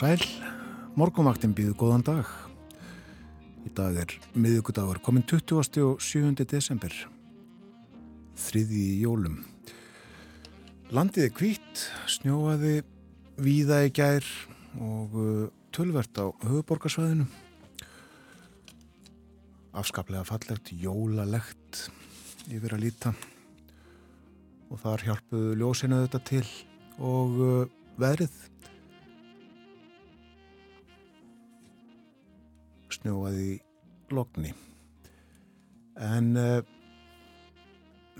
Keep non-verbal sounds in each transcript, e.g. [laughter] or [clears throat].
sæl, morgumvaktin býðu góðan dag. Í dag er miðugudagur komin 20. og 7. desember, þriði í jólum. Landið er kvítt, snjóaði víða í gær og uh, tölvert á höfuborgarsvæðinu. Afskaplega fallegt, jólalegt yfir að líta og þar hjálpuðu ljósina þetta til og uh, veðrið snjóaði lokni en uh,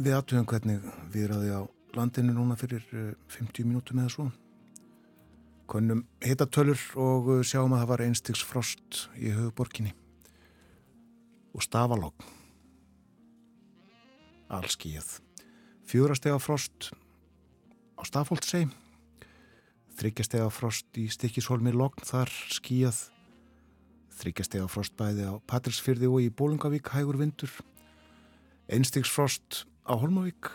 við aðtöðum hvernig við ræði á landinu núna fyrir uh, eh, 50 mínútum eða svo. Konum hitatölur og uh, sjáum að það var einstiks frost í höfuborkinni og stafalogg allskíð fjórastega frost á Stafóldsei þryggjastega frost í Stikkishólmi logg þar skíð þryggjastega frost bæði á Patrilsfyrði og í Bólungavík hægur vindur. Einstigsfrost á Holmavík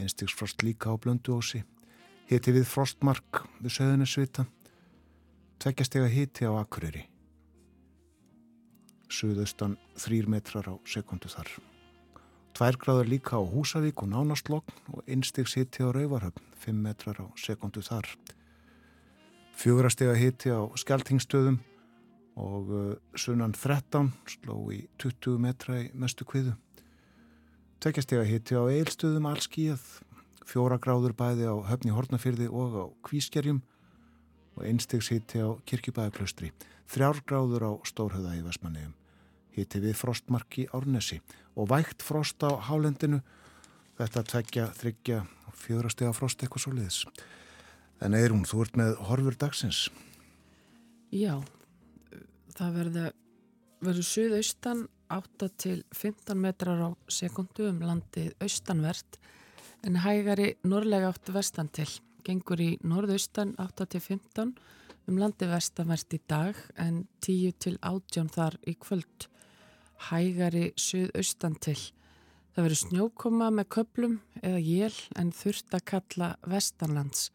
einstigsfrost líka á Blönduósi. Hiti við frostmark við söðunarsvita tveggjastega hiti á Akureyri. Suðaustan þrýr metrar á sekundu þar. Tværgráður líka á Húsavík og Nánastlokn og einstigs hiti á Rauvarhöfn 5 metrar á sekundu þar. Fjögurastega hiti á Skeltingstöðum og uh, sunnan 13 sló í 20 metra í mestu kviðu. Tveggjastega hitti á eilstöðum allskíð, fjóra gráður bæði á höfni Hortnafyrði og á Kvískerjum og einstegs hitti á Kirkjubæðaklaustri, þrjár gráður á Stórhauða í Vestmanniðum, hitti við frostmarki Árnesi og vægt frost á Hálendinu, þetta tveggja, þryggja og fjórastega frost eitthvað svo liðs. En Eirún, þú ert með horfur dagsins. Já, það verður verður suðaustan 8 til 15 metrar á sekundu um landið austanvert en hægari norrlega átt vestan til. Gengur í norðaustan 8 til 15 um landið vestanvert í dag en 10 til 18 þar í kvöld. Hægari suðaustan til. Það verður snjókoma með köplum eða jél en þurft að kalla vestanlands.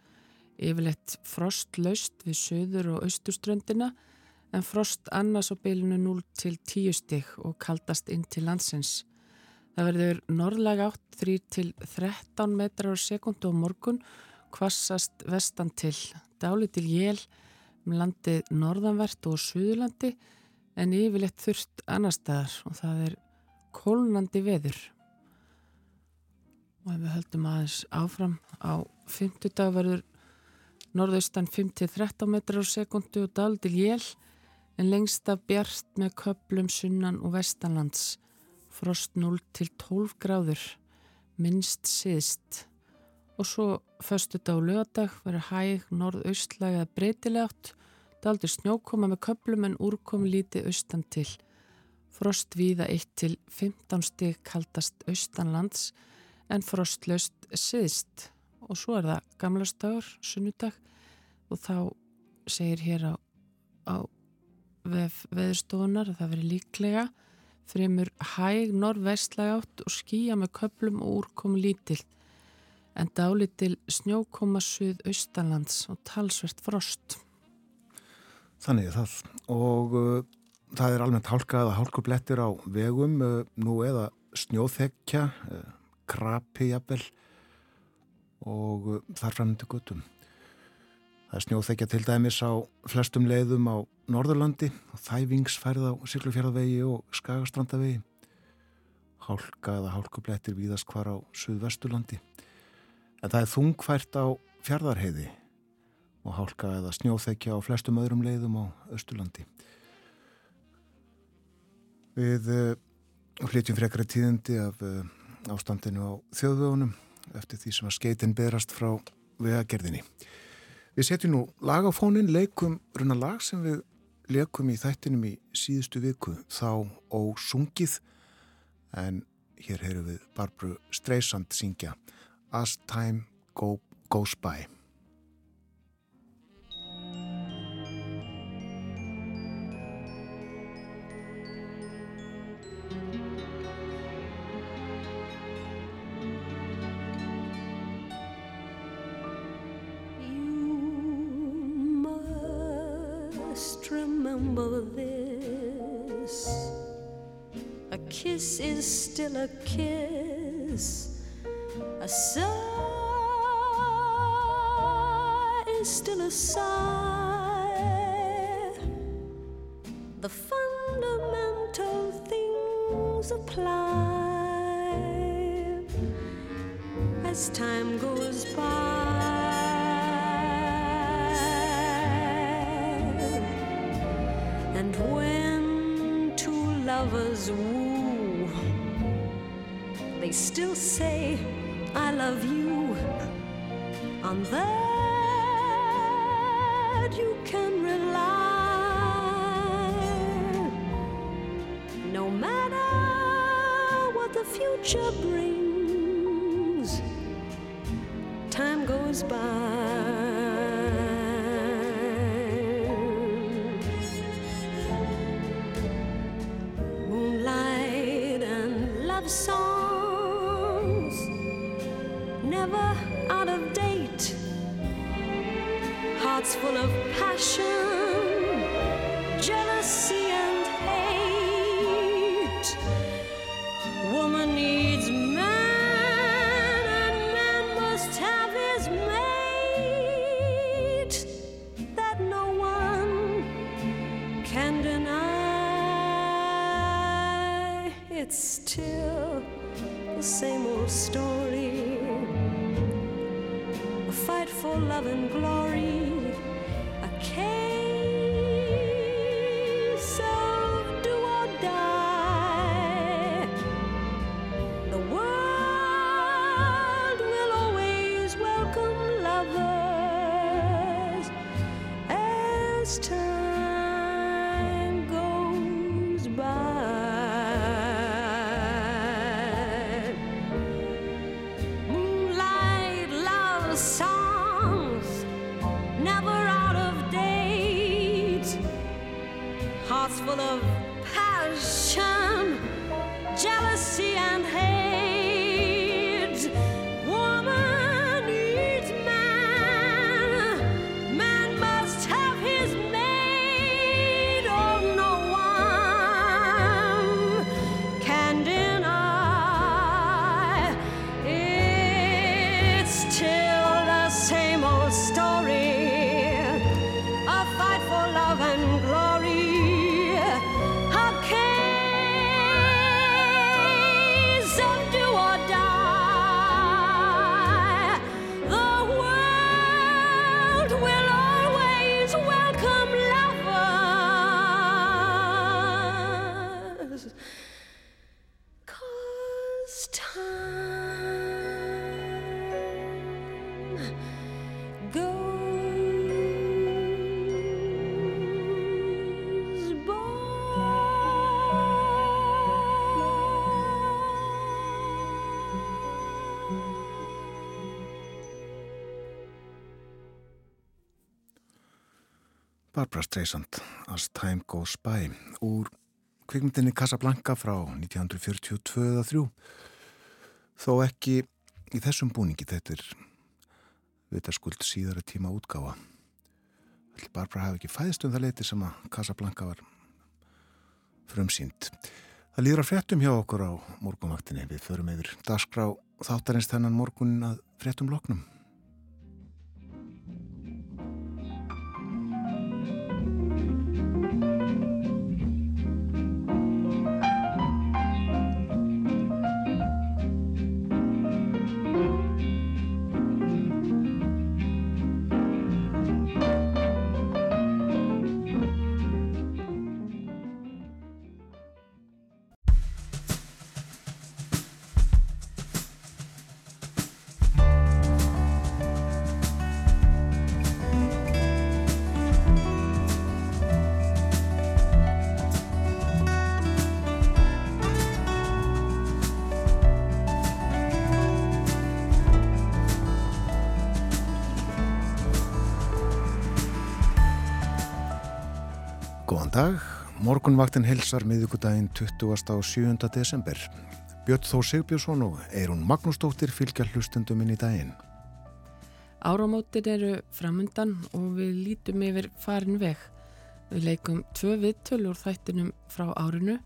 Yfirleitt frostlaust við söður og austurströndina en frost annars á bylunu 0 til 10 stygg og kaldast inn til landsins. Það verður norðlega átt 3 til 13 metrar á sekundu á morgun, kvassast vestan til, dáli til jél um landið norðanvert og suðurlandi en yfirleitt þurft annar staðar og það er kólnandi veður. Og ef við höldum aðeins áfram á 50 dag verður norðaustan 5 til 13 metrar á sekundu og dáli til jél en lengst af bjart með köplum sunnan og vestanlands, frost 0 til 12 gráður, minnst síðst. Og svo förstu dag og lögadag verður hæg norð-austlæg að breytilegt, daldur snjókoma með köplum en úrkomi lítið austan til. Frost víða 1 til 15 stig kaldast austanlands en frostlaust síðst. Og svo er það gamlastagur, sunnudag og þá segir hér á, á veðurstofunar að það veri líklega fremur hæg norð-vestlæg átt og skýja með köplum og úrkomu lítill en dálitil snjókoma suð austalands og talsvert frost. Þannig er það og uh, það er almennt hálka eða hálkublettir á vegum uh, nú eða snjóþekja, uh, krapi jafnvel og uh, þar framöndu guttum. Það er snjóþekja til dæmis á flestum leiðum á Norðurlandi og þæfingsfærð á Siglufjörðavegi og Skagastrandavegi. Hálka eða hálkublettir víðast hvar á Suðvestulandi. En það er þungfært á Fjardarheiði og hálka eða snjóþekja á flestum öðrum leiðum á Östurlandi. Við uh, flytjum frekra tíðindi af uh, ástandinu á þjóðvögunum eftir því sem að skeitin berast frá vegagerðinni. Við setjum nú lag á fónin, leikum runa lag sem við leikum í þættinum í síðustu viku þá og sungið en Hér heyru við Barbru Streisand syngja As Time Go, Goes By. Still a kiss. A sigh is still a sigh. The fundamental things apply as time goes by. And when two lovers they still say, I love you. On that you can rely. No matter what the future brings, time goes by. Hearts full of passion, Barbara Streisand, As Time Goes By úr kvikmyndinni Casablanca frá 1942-3 þó ekki í þessum búningi þetta er vitaskuld síðara tíma útgáfa. Ætli Barbara hafi ekki fæðist um það leiti sem að Casablanca var frumsýnd. Það líður að fréttum hjá okkur á morgunvaktinni. Við förum yfir dagskrá þáttarins þennan morgunin að fréttum loknum dag, morgunvaktin helsar miðugudaginn 20. og 7. desember. Björn Þó Sigbjörnsson og Eirún Magnúsdóttir fylgja hlustundum inn í daginn. Áramótir eru framundan og við lítum yfir farin veg. Við leikum tvö viðtölu úr þættinum frá árinu.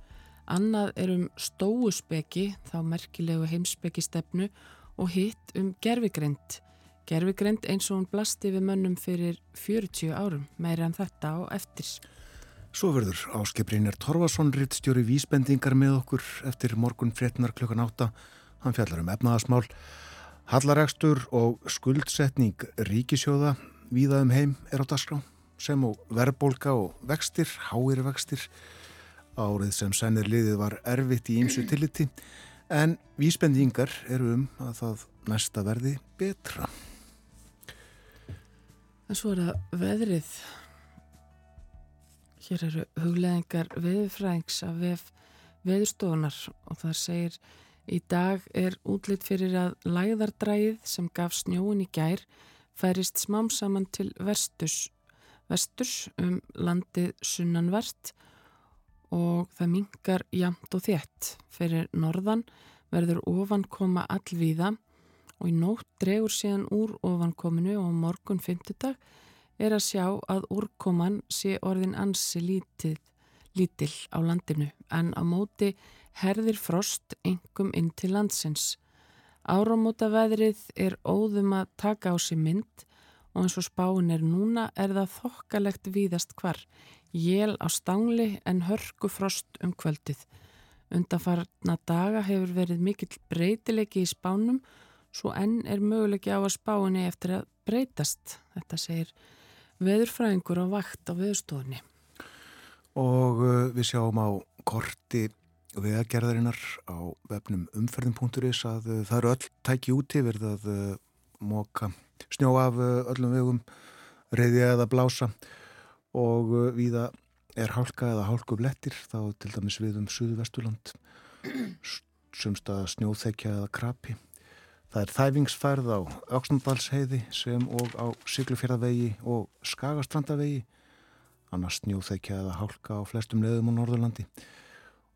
Annað er um stóuspeki, þá merkilegu heimspeki stefnu og hitt um gerfigrind. Gerfigrind eins og hún blasti við mönnum fyrir 40 árum, meira en þetta og eftir. Svo verður áskiprinir Torfason rittstjóri vísbendingar með okkur eftir morgun frétnar klukkan átta. Hann fjallar um efnaðasmál. Hallaregstur og skuldsetning ríkisjóða víða um heim er á dasgrá sem og verðbólka og vextir, háir vextir. Árið sem sennir liðið var erfitt í ýmsu tilliti en vísbendingar eru um að það næsta verði betra. En svo er það veðrið. Hér eru hugleðingar veðurfræðings af veðurstofunar og það segir í dag er útlitt fyrir að læðardræðið sem gaf snjóin í gær færist smám saman til vesturs, vesturs um landið sunnanvert og það mingar jamt og þétt. Fyrir norðan verður ofan koma allvíða og í nótt dregur síðan úr ofankominu og morgun fymtudag er að sjá að úrkoman sé orðin ansi lítið, lítill á landinu en á móti herðir frost engum inn til landsins. Áramóta veðrið er óðum að taka á sig mynd og eins og spáin er núna er það þokkalegt víðast hvar. Jél á stangli en hörku frost um kvöldið. Undanfarna daga hefur verið mikill breytilegi í spánum svo enn er möguleiki á að spáinni eftir að breytast. Þetta segir veðurfræðingur á vakt á veðurstofunni. Og uh, við sjáum á korti veðagerðarinnar á vefnum umferðin.is að uh, það eru öll tæki úti verið að uh, móka snjó af öllum vegum, reyði eða blása og viða er hálka eða hálku blettir þá til dæmis við um Suðu-Vesturland [clears throat] sumsta snjóþekja eða krapi Það er þæfingsfærð á Öksnandalsheiði sem og á Siglufjörðavegi og Skagastrandavegi, annars snjóþekja eða hálka á flestum leðum á Norðurlandi.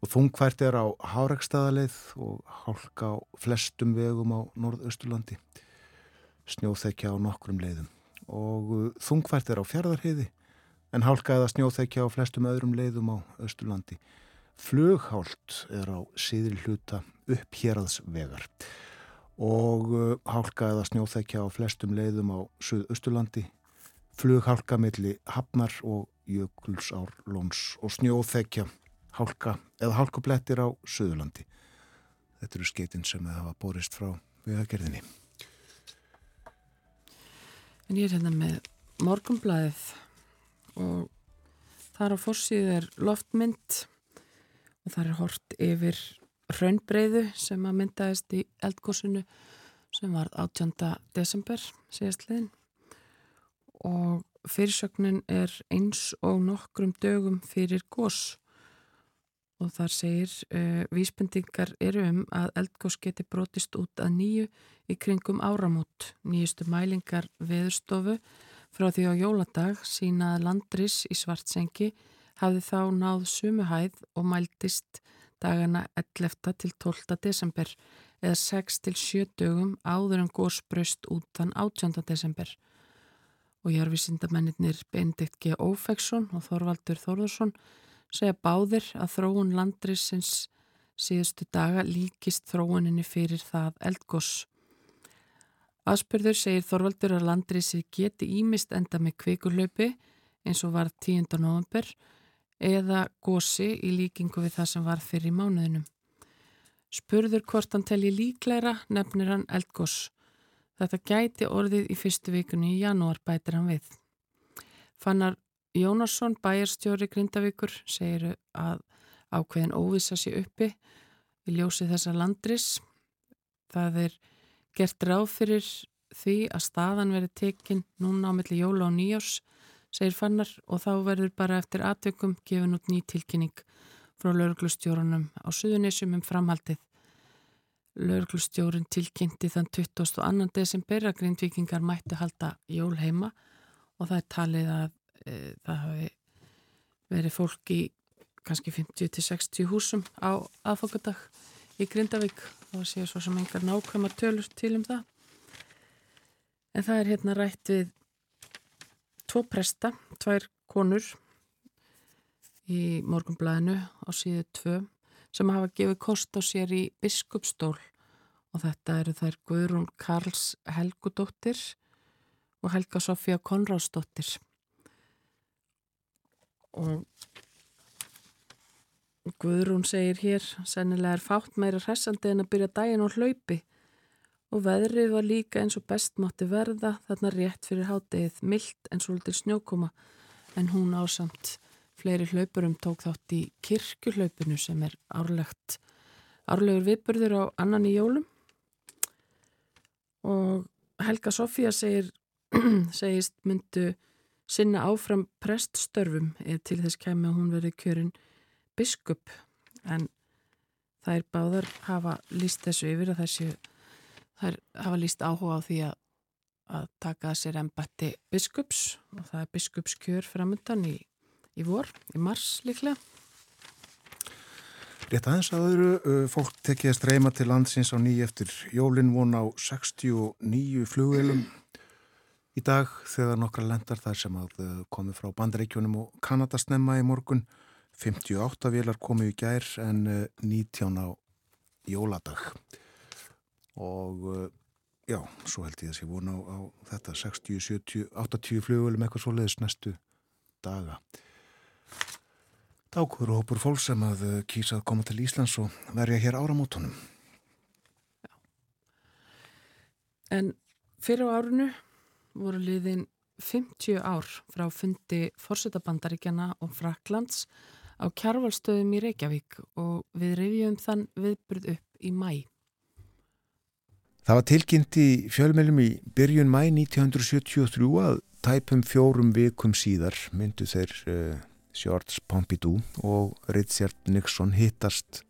Og þungfært er á Hárekstaðaleið og hálka á flestum vegum á Norðausturlandi, snjóþekja á nokkrum leiðum. Og uh, þungfært er á Fjörðarheiði en hálka eða snjóþekja á flestum öðrum leiðum á Östurlandi. Flughált er á síðri hluta upp hérraðsvegar og uh, hálka eða snjóþekja á flestum leiðum á Suðausturlandi, flughálka milli Hafnar og Jökulsárlóns og snjóþekja hálka eða hálkublettir á Suðurlandi. Þetta eru skeitin sem það hafa borist frá viðagerðinni. En ég er hérna með morgumblæðið og þar á fórsíðu er loftmynd og þar er hort yfir raunbreyðu sem að myndaðist í eldgósunu sem var 18. desember síðastliðin og fyrirsögnin er eins og nokkrum dögum fyrir gós og þar segir uh, vísbendingar eru um að eldgós geti brotist út að nýju í kringum áramót nýjustu mælingar veðurstofu frá því á jóladag sína að landris í svartsengi hafði þá náð sumuhæð og mæltist dagana 11. til 12. desember eða 6 til 7 dögum áður en górsbraust út þann 18. desember. Og jarfisindamennir Benedikt G. Ófeksson og Þorvaldur Þorðarsson segja báðir að þróun landrisins síðustu daga líkist þróuninni fyrir það eldgoss. Aspurður segir Þorvaldur að landrisi geti ímist enda með kvikurlaupi eins og var 10. november eða gósi í líkingu við það sem var fyrir mánuðinum. Spurður hvort hann telji líklæra nefnir hann eldgós. Þetta gæti orðið í fyrstu vikunni í janúar bætir hann við. Fannar Jónasson, bæjarstjóri Grindavíkur, segir að ákveðin óvisa sér uppi í ljósi þessa landris. Það er gert ráð fyrir því að staðan veri tekinn núna á milli jóla og nýjós segir Fannar og þá verður bara eftir aðtökum gefin út ný tilkynning frá lauruglustjórunum á Suðunissum um framhaldið. Lauruglustjórun tilkynnti þann 22. desember að grindvikingar mættu halda jól heima og það er talið að e, það hafi verið fólk í kannski 50-60 húsum á aðfokadag í Grindavík og séu svo sem engar nákvæmar tölur til um það. En það er hérna rætt við tvo presta, tvær konur í morgunblæðinu á síðu tvö sem hafa gefið kost á sér í biskupstól. Og þetta eru þær Guðrún Karls Helgudóttir og Helga Sofía Konráðsdóttir. Og Guðrún segir hér sennilega er fátt meira hressandi en að byrja daginn á hlaupi og veðrið var líka eins og best mátti verða þarna rétt fyrir háttegið mildt en svolítið snjókoma. En hún ásamt fleiri hlaupurum tók þátt í kirkjuhlaupinu sem er árlegt árlegur viðburður á annan í jólum. Og Helga Sofía segir [clears throat] segist myndu sinna áfram preststörfum til þess kemur að hún verið kjörin biskup. En er báðar hafa líst þessu yfir að þessu það hafa líst áhuga á því að, að taka sér ennbætti biskups og það er biskupskjör framöndan í í vor, í mars líklega. Rétt aðeins að öðru, fólk tekið að streyma til landsins á nýj eftir jólinn von á 69 flugveilum í dag þegar nokkra lendar þar sem að uh, komi frá bandaríkjunum og Kanada snemma í morgun. 58 velar komi í gær en uh, 19 á jóladag og uh, já, svo held ég að sé vona á, á þetta 60, 70, 80 flugveilum eitthvað svo leiðis næstu daga. Dákur og hópur fólk sem að eh, kýsa að koma til Íslands og verja hér áramótonum. Já. En fyrir á árunu voru liðin 50 ár frá fundi Forsetabandaríkjana og Fraklands á kjárvalstöðum í Reykjavík og við reyðjum þann viðbröð upp í mæ. Það var tilkynnt í fjölmjölum í byrjun mæ 1973 að tæpum fjórum vikum síðar myndu þeir uh, George Pompidou og Richard Nixon hittast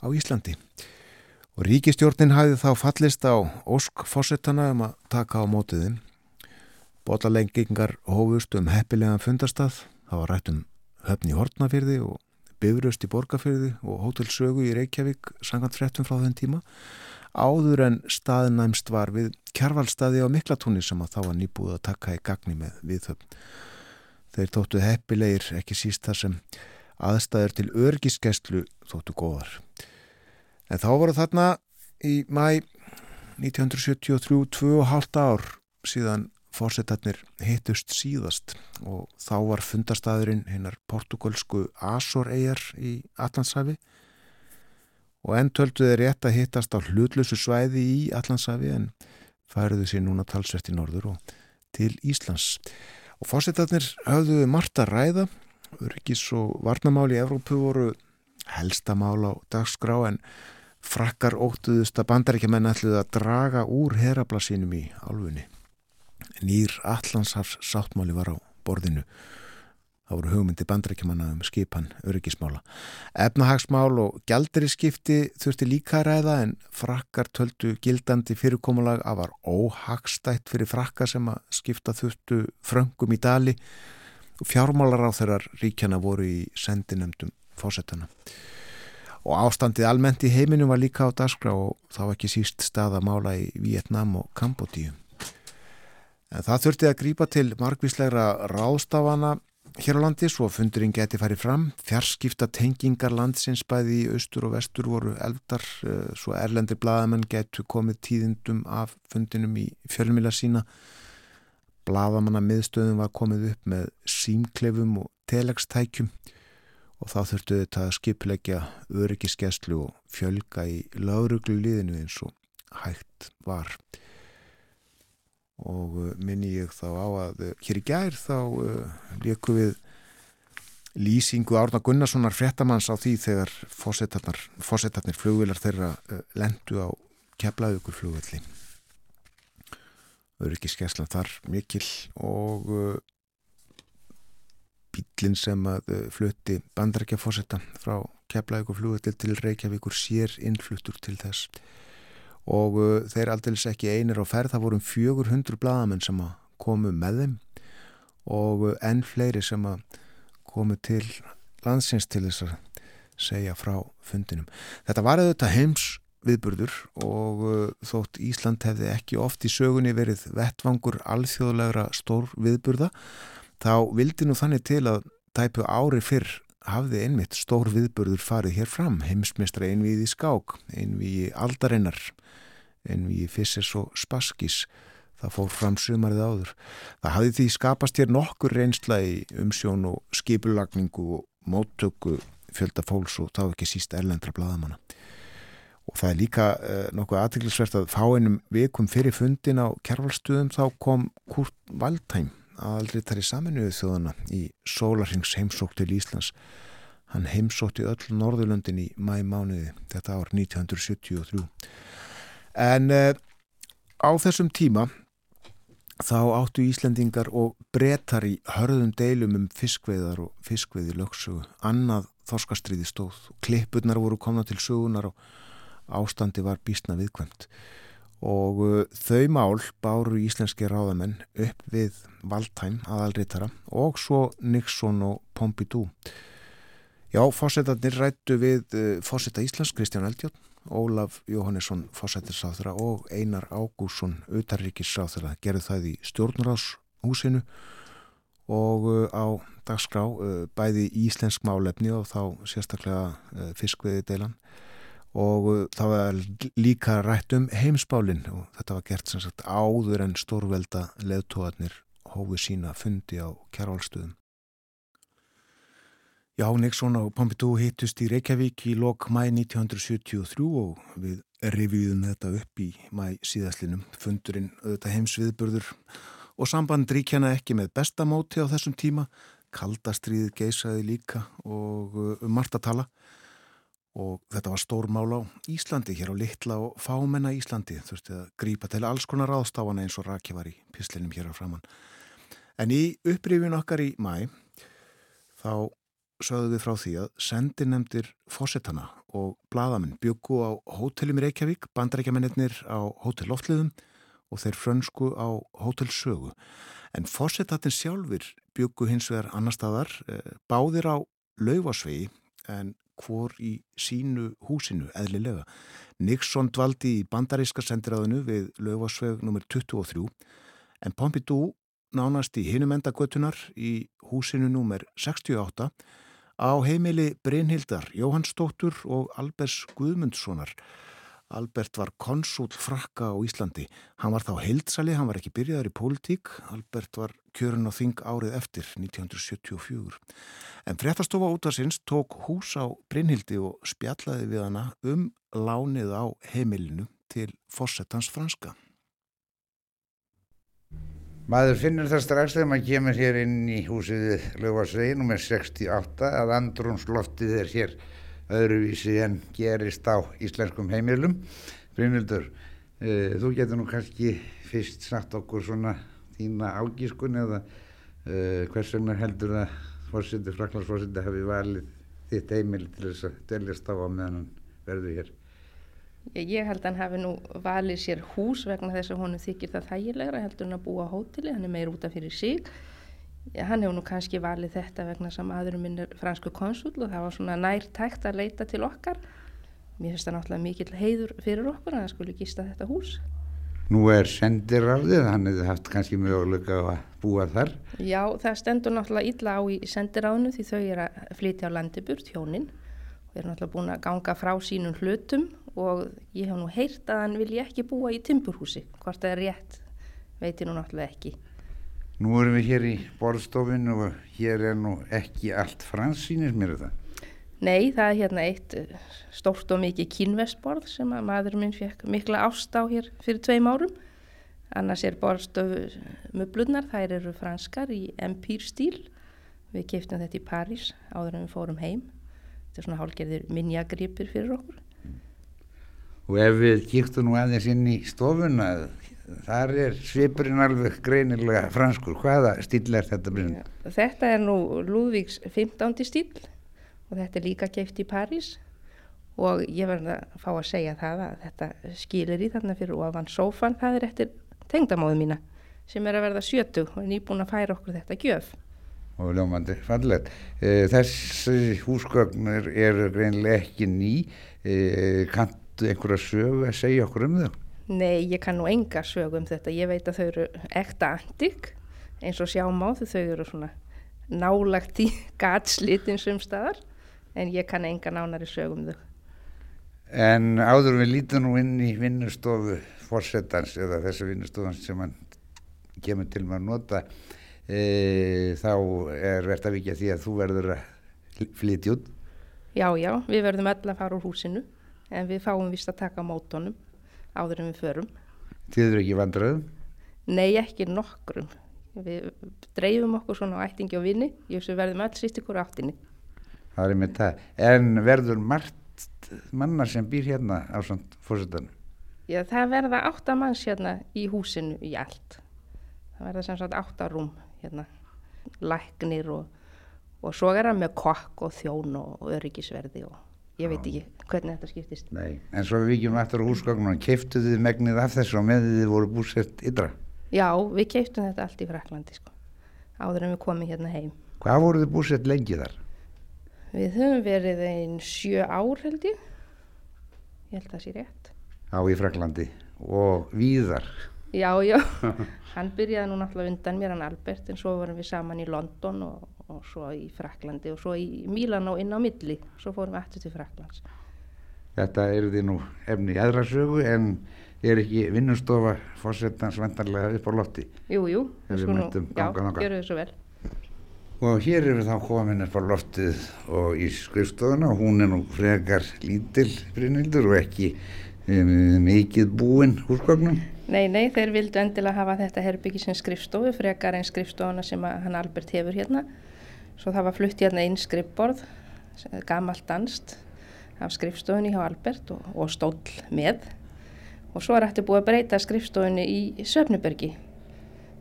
á Íslandi. Og ríkistjórnin hæði þá fallist á Ósk fósettana um að taka á mótiðin. Bólalengingar hófust um heppilegan fundastað. Það var rætt um höfni Hortnafyrði og Bifröst í Borgafyrði og Hótelsögu í Reykjavík sangant frettum frá þenn tíma. Áður en staðnæmst var við kjarvalstaði á Miklatúni sem að þá var nýbúið að taka í gagni með viðhöfn. Þeir tóttu heppilegir ekki síst þar sem aðstæður til örgiskeslu þóttu góðar. En þá voru þarna í mæ 1973 2,5 ár síðan fórsetarnir hittust síðast og þá var fundastæðurinn hinnar portugalsku Azor-eigar í Allandshafi og enn töldu þeir rétt að hittast á hlutlösu svæði í Allandshafi en færiðu sér núna talsvert í norður og til Íslands. Og fórsetarnir hafðu margt að ræða, öryggis og varnamáli í Evrópu voru helsta mál á dagskrá en frakkar óttuðust að bandaríkjaman ætluði að draga úr herablasínum í álfunni. Nýr Allandshafs sáttmáli var á borðinu Það voru hugmyndi bandrækjumanna um skipan öryggismála. Efnahagsmál og gjaldriskipti þurfti líka að ræða en frakkar töldu gildandi fyrirkomulag að var óhagstætt fyrir frakkar sem að skipta þurftu fröngum í dali og fjármálar á þeirrar ríkjana voru í sendinemdum fósettana. Og ástandið almennt í heiminu var líka á daskra og þá ekki síst staðamála í Vietnam og Kambodíu. En það þurfti að grípa til margvíslegra ráðstafana hér á landi svo fundurinn geti farið fram. Fjarskipta tengingar landsins bæði í austur og vestur voru eldar eh, svo erlendir bladamenn getu komið tíðindum af fundinum í fjölmila sína. Bladamanna miðstöðum var komið upp með símklefum og telegstækjum og þá þurftu þetta að skipilegja öryggiskeslu og fjölga í lauruglu liðinu eins og hægt var og uh, minni ég þá á að uh, hér í gær þá uh, leikum við lýsingu Árna Gunnarssonar frettamanns á því þegar fósettarnir flugvilar þeirra lendu á keflaðugur flugvilli öryggiskeslan þar mikil og bílinn sem að flutti bandrækja fósetta frá keflaðugur flugvilli til Reykjavíkur sér innfluttur til þess og uh, þeir aldils ekki einir á ferð, það vorum 400 bladamenn sem komu með þeim og uh, enn fleiri sem komu til landsins til þess að segja frá fundinum. Þetta var auðvitað heims viðburður og uh, þótt Ísland hefði ekki oft í sögunni verið vettvangur alþjóðlegra stór viðburða þá vildi nú þannig til að tæpu ári fyrr hafði einmitt stór viðburður farið hér fram heimsmeistra einvið í skák, einvið í aldarinnar, einvið í Fissers og Spaskis það fór fram sumarið áður. Það hafði því skapast hér nokkur reynsla í umsjón og skipulagningu og móttöku fjölda fólks og þá ekki síst erlendra bladamanna. Og það er líka uh, nokkuð aðtiklisvert að fá einum vikum fyrir fundin á kjærvalstuðum þá kom Kurt Waldheim í saminuðu þjóðana í Sólarhings heimsók til Íslands. Hann heimsótti öll Norðurlöndin í mæmánuði þetta ár 1973. En uh, á þessum tíma þá áttu Íslendingar og brettar í hörðum deilum um fiskveiðar og fiskveiði lögsugu. Annað þorskastriði stóð. Klippurnar voru komna til sugunar og ástandi var bísna viðkvæmt og uh, þau mál báru íslenski ráðamenn upp við Valdheim aðalritara og svo Nixon og Pompidou. Já, fórsetarnir rættu við uh, fórseta Íslands, Kristján Eldjón, Ólaf Jóhannesson fórsetarsáþra og Einar Ágússon utarrikissáþra gerðu það í stjórnurháshúsinu og uh, á dagskrá bæði íslensk málefni og þá sérstaklega fiskviði deilan og uh, það var líka rætt um heimsbálinn og þetta var gert sem sagt áður en stórvelda leðtóðarnir hófi sína fundi á kjærvalstuðum. Já, Nixon og Pompidou hittust í Reykjavík í lok mæ 1973 og við revíðum þetta upp í mæ síðaslinum. Fundurinn auðvitað heimsviðburður og samband ríkjana ekki með bestamóti á þessum tíma. Kaldastriðið geysaði líka og uh, um margt að tala og þetta var stór mál á Íslandi, hér á litla og fámenna Íslandi, þurfti að grípa til alls konar ráðstáfana eins og Raki var í pislinum hér á framann. En í upprýfin okkar í mæ þá sögðu við frá því að sendinemdir fósettana og bladamenn byggu á hótelum í Reykjavík, bandrækjamennir á hótel Loftliðum og þeir frönsku á hótel Sögu. En fósettatinn sjálfur byggu hins vegar annar staðar, eh, báðir á laufasvegi en hvor í sínu húsinu eðlilega. Nixon dvaldi í bandaríska sendiráðinu við lögvarsveg nr. 23 en Pompidou nánast í hinumendagötunar í húsinu nr. 68 á heimili Brynhildar Jóhannsdóttur og Albers Guðmundssonar. Albert var konsúl frakka á Íslandi. Hann var þá heildsali, hann var ekki byrjaður í pólitík. Albert var kjörun á þing árið eftir 1974. En fréttastofa útvarsins tók hús á Brynhildi og spjallaði við hana um lánið á heimilinu til fórsettans franska. Maður finnur það strax þegar maður kemur hér inn í húsið Löfarsvegi nr. 68 að andrumsloftið er hér öðruvísi en gerist á íslenskum heimilum. Brynhildur, uh, þú getur nú kannski fyrst sagt okkur svona þína ágískun eða uh, hvers vegna heldur að fórseti, fraklandsfórseti hafi valið þitt heimil til þess að deljast á að meðan verður hér. Ég held að hann hafi nú valið sér hús vegna þess að honum þykir það þægilegra heldur hann að búa á hóteli, hann er meir útaf fyrir sig. Ja, hann hefur nú kannski valið þetta vegna sem aðurum minn er fransku konsul og það var svona nærtækt að leita til okkar. Mér finnst það náttúrulega mikill heiður fyrir okkur að það skulle gista þetta hús. Nú er sendiráðið, hann hefði haft kannski möguleika að búa þar. Já, það stendur náttúrulega illa á í sendiráðinu því þau er að flytja á landiburt, hjóninn. Við erum náttúrulega búin að ganga frá sínum hlutum og ég hef nú heyrt að hann vilji ekki búa í timburhúsi. Hvort það er rétt, veit ég nú náttúrulega ekki. Nú erum við hér í borðstofinu og hér er nú ekki allt fransýnir mér það. Nei, það er hérna eitt eh, stórt og mikið kínvestborð sem að maður minn fekk mikla ást á hér fyrir tveim árum. Annars er borðstofu möblurnar, þær eru franskar í empír stíl. Við keftum þetta í París áður en við fórum heim. Þetta er svona hálgerðir minjagripir fyrir okkur. Og ef við kíktum nú aðeins inn í stofuna, þar er svipurinn alveg greinilega franskur. Hvaða stíl er þetta brinn? Þetta er nú Lúðvíks 15. stíl og þetta er líka keift í París og ég verði að fá að segja það að þetta skilir í þarna fyrir ofan sófan, það er eftir tengdamóðu mína sem er að verða sjötu og er nýbúin að færa okkur þetta gjöf. og ljómandi fallet. E, þessi húsgögnir eru greinlega ekki ný. E, kanntu einhverja sögu að segja okkur um þau? Nei, ég kann nú enga sög um þetta. Ég veit að þau eru ekta antik eins og sjá má þau eru svona nálagt í [laughs] gatslitin sem staðar en ég kann enga nánari sög um þau. En áður við lítum nú inn í vinnustofu fórsetans eða þessu vinnustofans sem hann kemur til maður að nota e, þá er verðt að vikja því að þú verður að flytja út. Já, já, við verðum öll að fara úr húsinu en við fáum vist að taka mótonum áður en við förum. Þið eru ekki vandraðum? Nei, ekki nokkrum. Við dreifum okkur svona á ættingi og vini, ég sem verðum öll sýst ykkur áttinni. Það er með það. En verður margt mannar sem býr hérna á svona fórsetanum? Já, það verða áttamanns hérna í húsinu í allt. Það verða sem sagt áttarúm hérna, læknir og, og svo er það með kokk og þjón og öryggisverði og ég veit ekki hvernig þetta skiptist. Nei, en svo við vikjum aftur á húsgögnum og keiftuðu þið megnið af þessu og með þið voru búsett ytra? Já, við keiftum þetta allt í Fraklandi sko, áður en við komum hérna heim. Hvað voru þið búsett lengi þar? Við höfum verið einn sjö ár held ég, ég held að það sé rétt. Á í Fraklandi og víðar? Já, já, [laughs] hann byrjaði nú náttúrulega undan mér, hann Albert, en svo vorum við saman í London og, og svo í Fraklandi og svo í Mílanó inn á milli, svo fórum við aftur til Fraklands. Þetta eru því nú efni í aðra sögu en er ekki vinnustofa fórsetans vendarlega upp á lofti? Jú, jú, Ef við svo nú, já, gjöru þið svo vel. Og hér eru þá komin upp á loftið og í skrifstofuna og hún er nú frekar lítil Brynhildur og ekki um, mikið búinn húsgögnum. Nei, nei, þeir vildu endilega hafa þetta herbyggi sem skrifstofu, frekar en skrifstofuna sem hann Albert hefur hérna. Svo það var flutt hérna inn skrifborð, gamalt danst af skrifstofunni hjá Albert og, og stóll með. Og svo er þetta búið að breyta skrifstofunni í Svefnubergi.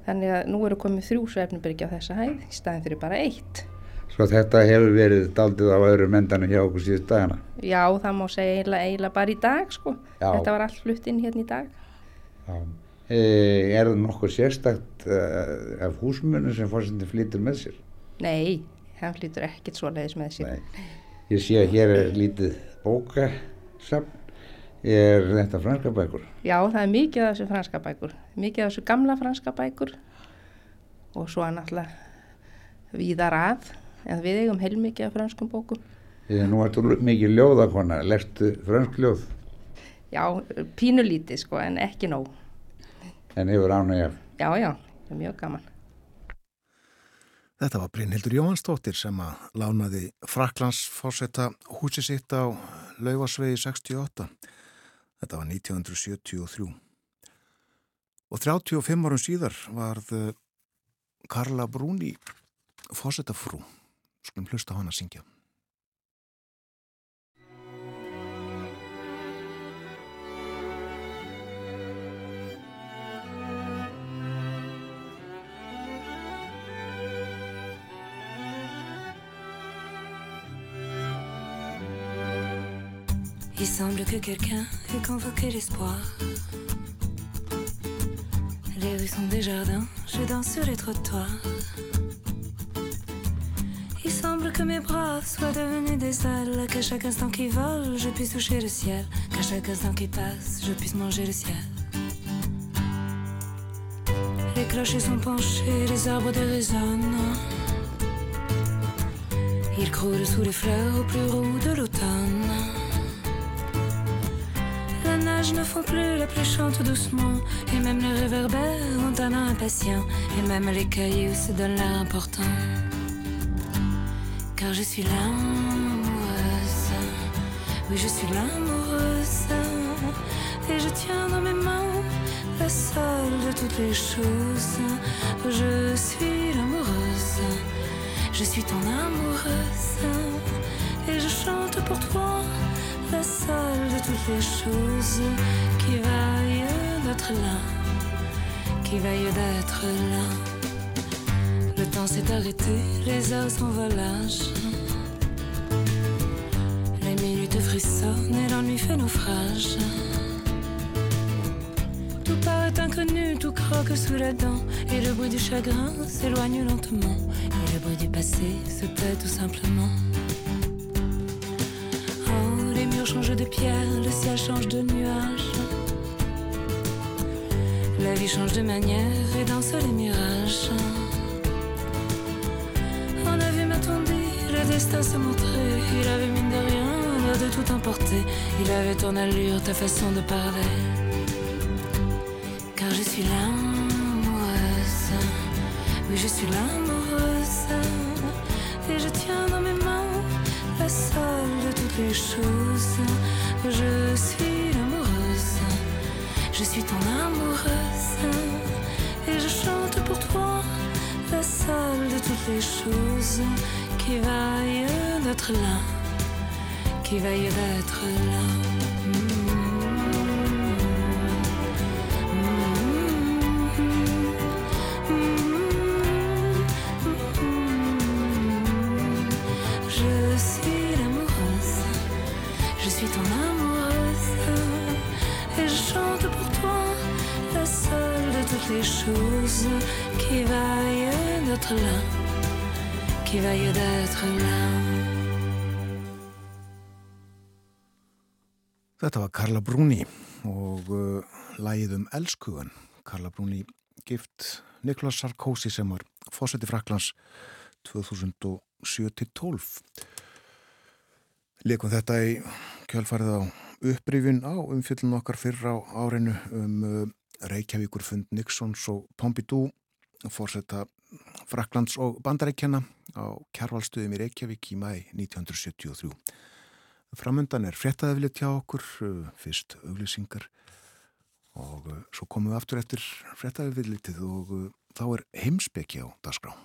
Þannig að nú eru komið þrjú Svefnubergi á þessa hæð í staðin fyrir bara eitt. Svo þetta hefur verið daldið á öðrum endanum hjá okkur síðust dagana. Já, það má segja eiginlega, eiginlega bara í dag, sko. Já. Þetta var allt flutt inn hérna í dag. Já. E, er það nokkuð sérstakt uh, af húsmunum sem fórsetin flytur með sér? Nei, hann flytur ekkert svoleiðis með sér. Nei. Ég sé að hér er lítið bókasafn. Er þetta franska bækur? Já, það er mikið af þessu franska bækur, mikið af þessu gamla franska bækur og svo er náttúrulega víðar að, en við eigum heilmikið af franskum bókum. E, nú ertu mikið ljóðakona, lertu fransk ljóð Já, pínulítið sko, en ekki nóg. en hefur ánægja. Já, já, mjög gaman. Þetta var Brynhildur Jóhansdóttir sem að lánaði Fraklands fórsetta húsi sitt á Laufasvegi 68. Þetta var 1973. Og 35 árum síðar varð Karla Brúni fórsetta frú. Skulum hlusta á hann að syngja. Il semble que quelqu'un ait convoqué l'espoir. Les rues sont des jardins, je danse sur les trottoirs. Il semble que mes bras soient devenus des ailes, qu'à chaque instant qui vole, je puisse toucher le ciel, qu'à chaque instant qui passe, je puisse manger le ciel. Les clochers sont penchés, les arbres dérésonnent. Ils croulent sous les fleurs au plus roux de l'automne. La nage ne fond plus, la pluie chante doucement. Et même les réverbères ont un impatient. Et même les cailloux se donnent l'air important. Car je suis l'amoureuse. Oui, je suis l'amoureuse. Et je tiens dans mes mains la seule de toutes les choses. Je suis l'amoureuse. Je suis ton amoureuse. Et je chante pour toi la seule de toutes les choses qui vaille d'être là, qui vaille d'être là. Le temps s'est arrêté, les heures s'envolagent. Les minutes frissonnent et l'ennui fait naufrage. Tout paraît inconnu, tout croque sous la dent. Et le bruit du chagrin s'éloigne lentement. Et le bruit aurait dû passer, c'était tout simplement. Le ciel change de nuage. La vie change de manière et danse les mirages. On a vu m'attendir, le destin se montrer. Il avait mine de rien l'air de tout emporter. Il avait ton allure, ta façon de parler. Car je suis l'amoureuse. Oui, je suis l'amoureuse. Et je tiens dans mes mains la seule de toutes les choses. Je suis l'amoureuse. Je suis ton amoureuse. Et je chante pour toi la seule de toutes les choses qui vaille d'être là, qui vaille d'être là. Karla Brúni og uh, lægið um elskugan. Karla Brúni gift Niklas Sarkozy sem var fósetti Fraklands 2007-12. Leikum þetta í kjálfarið á upprýfin á umfjöldun okkar fyrr á árinu um uh, Reykjavíkur fund Nixons og Pompidou fórsetta Fraklands og Bandarækjana á kjærvalstuðum í Reykjavík í mæ 1973. Framöndan er fréttaðafilið tjá okkur, uh, fyrst auglýsingar og uh, svo komum við aftur eftir fréttaðafilitið og uh, þá er heimsbyggi á dagskrá.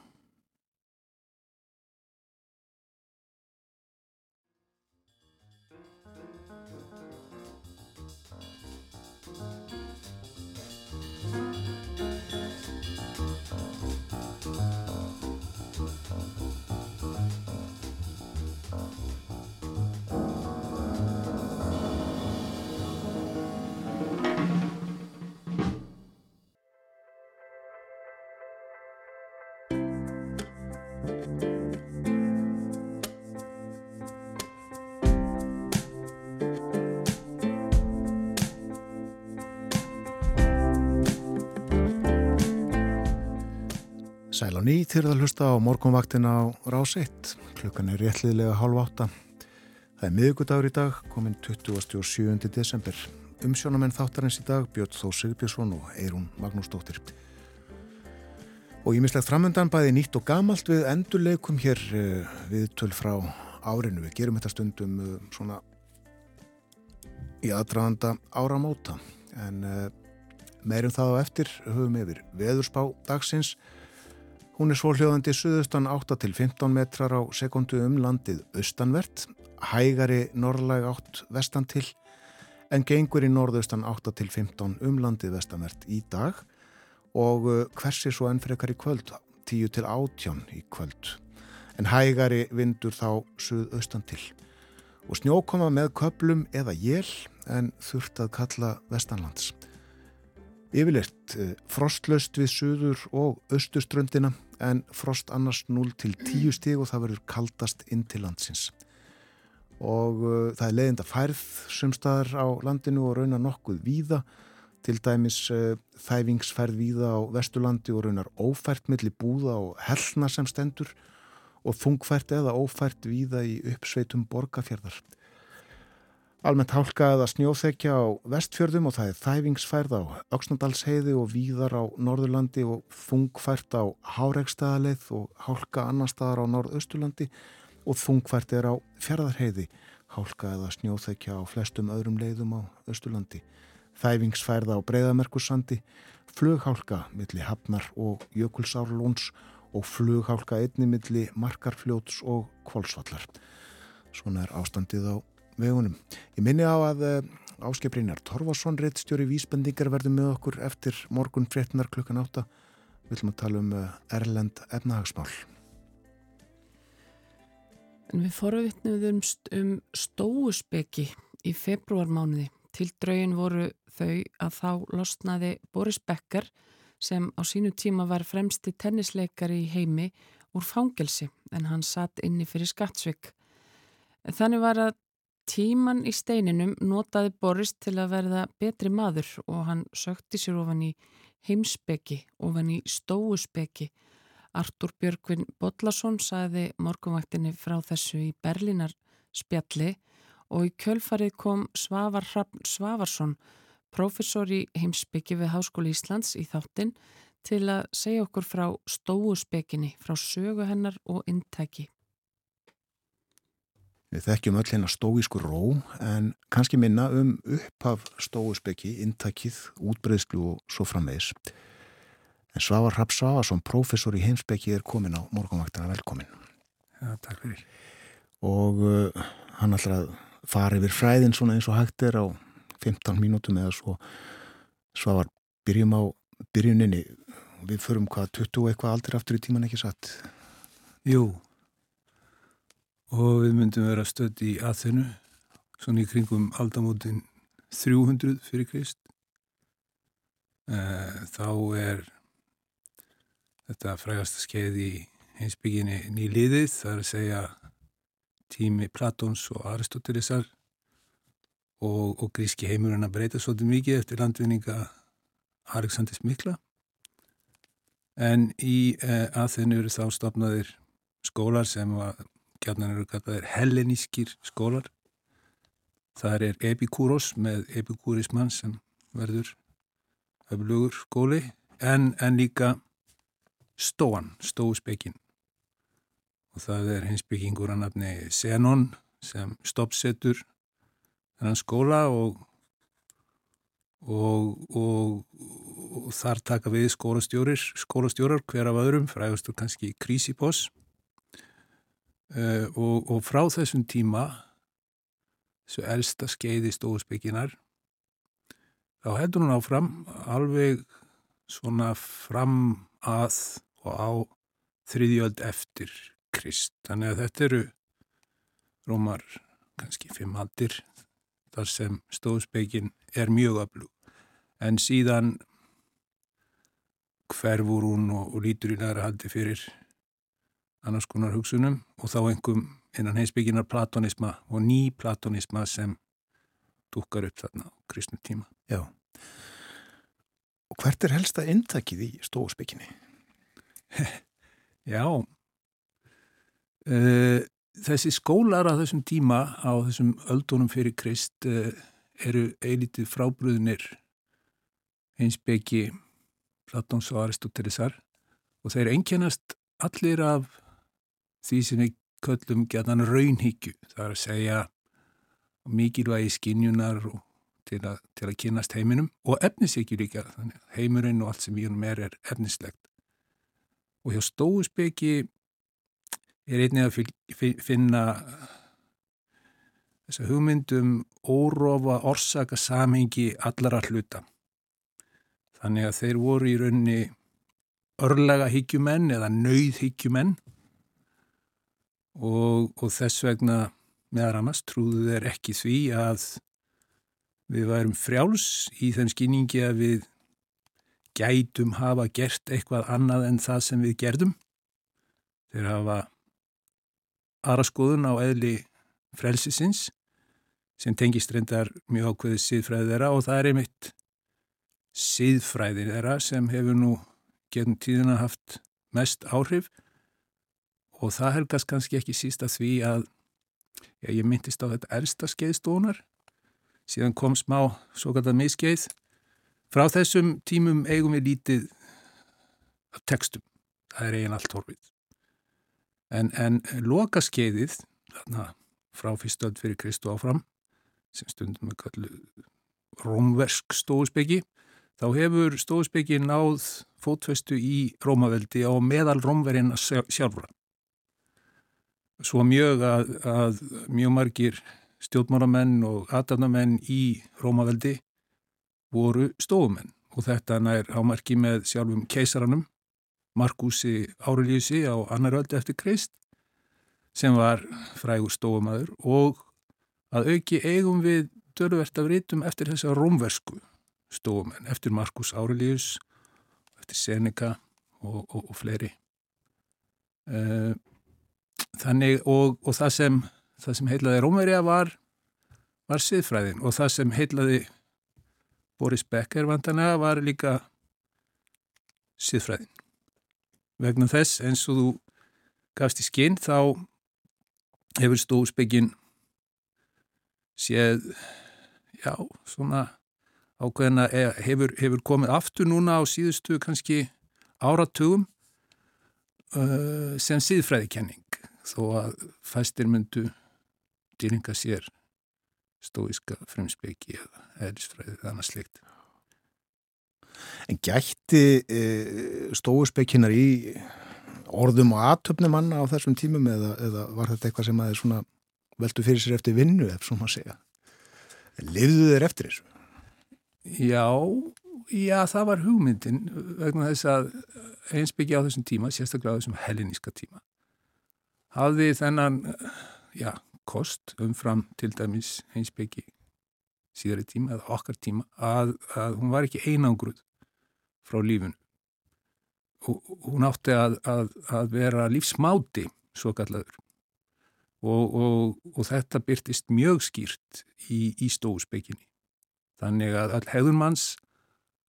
Sæl á ný til að hlusta á morgunvaktina á rás 1. Klukkan er réttliðlega hálf átta. Það er miðugudagur í dag, kominn 27. desember. Umsjónamenn þáttarins í dag, Björn Þó Sigbjörnsson og Eirún Magnúsdóttir. Og ég mislegt framöndan bæði nýtt og gamalt við endurleikum hér uh, við töl frá árinu. Við gerum þetta stundum uh, svona í aðdraðanda áramóta. En uh, meirum það á eftir höfum yfir veðurspá dagsins Hún er svóljóðandi suðustan 8 til 15 metrar á sekundu um landið austanvert, hægari norrlæg átt vestan til, en gengur í norðaustan 8 til 15 um landið vestanvert í dag og hversi svo enn frekar í kvöld, 10 til 18 í kvöld, en hægari vindur þá suðaustan til. Og snjókoma með köplum eða jél en þurft að kalla vestanlands. Yfirleitt frostlöst við suður og austuströndina en frost annars 0 til 10 stíg og það verður kaldast inn til landsins. Og uh, það er leiðinda færð sumstaðar á landinu og raunar nokkuð víða, til dæmis uh, þæfingsfærð víða á Vesturlandi og raunar ófært millir búða og hellna sem stendur og þungfært eða ófært víða í uppsveitum borgafjörðar. Almennt hálka eða snjóþekja á vestfjörðum og það er þæfingsfærð á Öksnadalsheiði og víðar á Norðurlandi og þungfært á Háregstaðaleið og hálka annar staðar á Norðausturlandi og þungfært er á Fjardarheiði, hálka eða snjóþekja á flestum öðrum leiðum á Östurlandi. Þæfingsfærð á Breiðamerkursandi, flughálka milli Hafnar og Jökulsárlóns og flughálka einni milli Markarfljóts og Kvolsvallar. Svona er ástandið á vegunum. Ég minni á að Áskiprinjar Torfarsson, reittstjóri vísbendingar verður með okkur eftir morgun fréttinar klukkan átta. Við viljum að tala um Erlend efnahagsmál. En við forvitnum um stóuspeki í februarmánuði. Til draugin voru þau að þá losnaði Boris Becker sem á sínu tíma var fremsti tennisleikari í heimi úr fangelsi en hann satt inni fyrir skattsvik. Þannig var að tíman í steininum notaði Boris til að verða betri maður og hann sökti sér ofan í heimsbeki, ofan í stóuspeki. Artur Björgvin Bodlason saði morgunvaktinni frá þessu í Berlínar spjalli og í kjölfarið kom Svavar Hrafn Svavarsson, professor í heimsbyggi við Háskóli Íslands í þáttinn til að segja okkur frá stóuspekinni, frá sögu hennar og intæki. Við þekkjum öll hérna stóísku ró en kannski minna um upphaf stóuspekki, intækið, útbreyðslu og svo framvegis. En Svavar Rapp Svavarsson, professor í heimsbyggi, er komin á morgunvaktana velkomin. Já, takk fyrir. Og uh, hann að fara yfir fræðin svona eins og hægt er á 15 mínútum eða svo Svavar, byrjum á byrjuninni. Við förum hvað 20 eitthvað aldrei aftur í tíman ekki satt? Jú, og við myndum vera stödd í aðþennu, svona í kringum aldamótin 300 fyrir Krist. Þá er þetta frægasta skeið í heimsbygginni nýliðið, það er að segja tími Platons og Aristotelesar og, og gríski heimurinn að breyta svolítið mikið eftir landvinninga Aleksandrs Mikla. En í eh, aðþennu eru þá stopnaðir skólar sem að gætnan eru kallaðir hellenískir skólar. Það er Epikúros með Epikúrismann sem verður öflugur skóli en, en líka Stóan, Stóuspekin. Og það er hins byggingur að nafni Zenon sem stoppsetur þennan skóla og, og, og, og þar taka við skólastjórar hver af öðrum, frægustur kannski Krisiposs uh, og frá þessum tíma, þessu elsta skeiði stóðspekinar, þá heldur hún áfram alveg svona fram að og á þriðjöld eftir Krist. Þannig að þetta eru rómar kannski fimm aldir þar sem stóðspeikin er mjög aflug. En síðan hverfur hún og, og lítur í næra haldi fyrir annars konar hugsunum og þá einhverjum innan heimsbygginar platonisma og ný platonisma sem dukkar upp þarna á kristnum tíma. Já. Og hvert er helsta intakið í stóðspeikinni? [laughs] Já, uh, þessi skólar á þessum tíma á þessum öldunum fyrir Krist uh, eru eilítið frábröðunir einsbeki Platons og Aristotelesar og þeir einkennast allir af því sem við köllum gætan raunhyggju, það er að segja mikilvægi skinjunar til að, til að kynast heiminum og efnisíkju líka, að heimurinn og allt sem í húnum er er efnislegt. Og hjá stóuspeki er einnig að finna þessa hugmyndum órófa orsaka samhengi allara hluta. Þannig að þeir voru í raunni örlega hyggjumenn eða nauð hyggjumenn og, og þess vegna meðar annars trúðu þeir ekki því að við værum frjáls í þeim skýningi að við gætum hafa gert eitthvað annað en það sem við gerðum. Þeir hafa aðra skoðun á eðli frelsisins sem tengist reyndar mjög ákveðið síðfræðið þeirra og það er einmitt síðfræðið þeirra sem hefur nú gegnum tíðina haft mest áhrif og það helgast kannski ekki sísta því að já, ég myndist á þetta ersta skeiðstónar síðan kom smá svo kallað miskeið. Frá þessum tímum eigum við lítið af textum. Það er eigin allt horfið. En, en loka skeiðið þarna frá fyrstöld fyrir Kristu áfram sem stundum við kallu rómversk stóðspeki þá hefur stóðspeki náð fótfestu í Rómaveldi á meðal rómverina sjálfra svo mjög að, að mjög margir stjórnmáramenn og aðdannamenn í Rómaveldi voru stóðumenn og þetta nær ámarki með sjálfum keisaranum Markusi Árelíusi á annar öldu eftir Krist sem var frægur stóðumæður og að auki eigum við dörfvert af rítum eftir þessa rómversku stóðumenn, eftir Markus Árelíus eftir Seneca og, og, og fleiri. Uh, þannig og, og það sem það sem heitlaði Rómverja var var siðfræðin. Og það sem heitlaði Boris Becker vantanega var líka siðfræðin. Vegna þess eins og þú gafst í skinn þá hefur stóðsbyggin séð já, svona ákveðina hefur, hefur komið aftur núna á síðustu kannski áratugum uh, sem síðfræðikenning þó að fæstir myndu dýringa sér stóiska fremspeki eða eðlisfræði eða annað slikt. En gætti e, stóispekinar í orðum og aðtöfnum manna á þessum tímum eða, eða var þetta eitthvað sem aðeins veldu fyrir sér eftir vinnu ef svo maður segja? Livðu þeir eftir þessu? Já, já, það var hugmyndin vegna þess að einsbyggi á þessum tíma, sérstaklega á þessum helliníska tíma, hafði þennan, já, kost umfram til dæmis einsbyggi síðari tíma eða okkar tíma að, að hún var ekki einangruð frá lífun og hún átti að, að, að vera lífsmáti svo kallaður og, og, og þetta byrtist mjög skýrt í, í stóðsbygginni Þannig að all hefðurmanns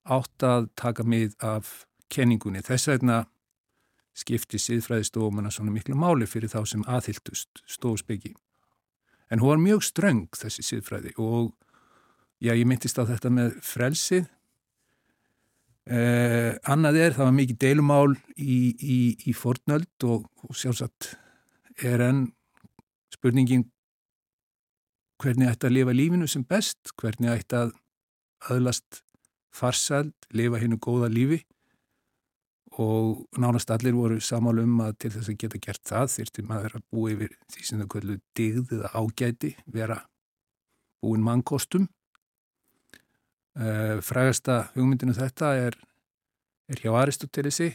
átt að taka mið af kenningunni. Þess vegna skipti siðfræðistofumana svona miklu máli fyrir þá sem aðhyltust stóðsbyggi. En hún var mjög ströng þessi siðfræði og já, ég myndist á þetta með frelsið. Eh, annað er, það var mikið deilumál í, í, í fornöld og, og sjálfsagt er enn spurningin hvernig ætti að lifa lífinu sem best, hvernig ætti að öðlast farsald, lifa hennu góða lífi og nánast allir voru samálu um að til þess að geta gert það þurfti maður að búa yfir því sem þau kvöldu digð eða ágæti, vera búin mannkostum. Uh, frægasta hugmyndinu þetta er, er hjá Aristotelesi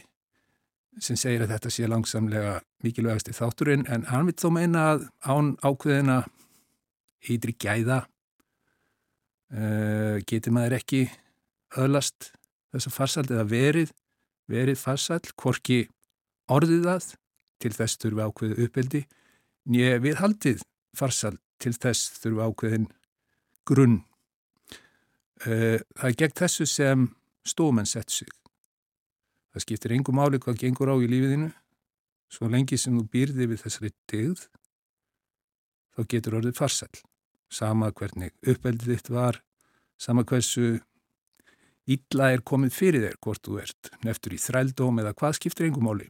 sem segir að þetta sé langsamlega mikilvægast í þátturinn en hann vil þó meina að án ákveðina ytri gæða uh, getur maður ekki öðlast þess að farsald eða verið verið farsald, hvorki orðið það til þess þurfu ákveðu uppeldi nýja við haldið farsald til þess þurfu ákveðin grunn. Uh, það er gegn þessu sem stóman sett sig. Það skiptir engum máli hvað gengur á í lífiðinu svo lengi sem þú býrði við þessari tegð þá getur orðið farsald sama hvernig uppeldið þitt var, sama hversu illa er komið fyrir þér hvort þú ert neftur í þrældóm eða hvað skiptir engum máli.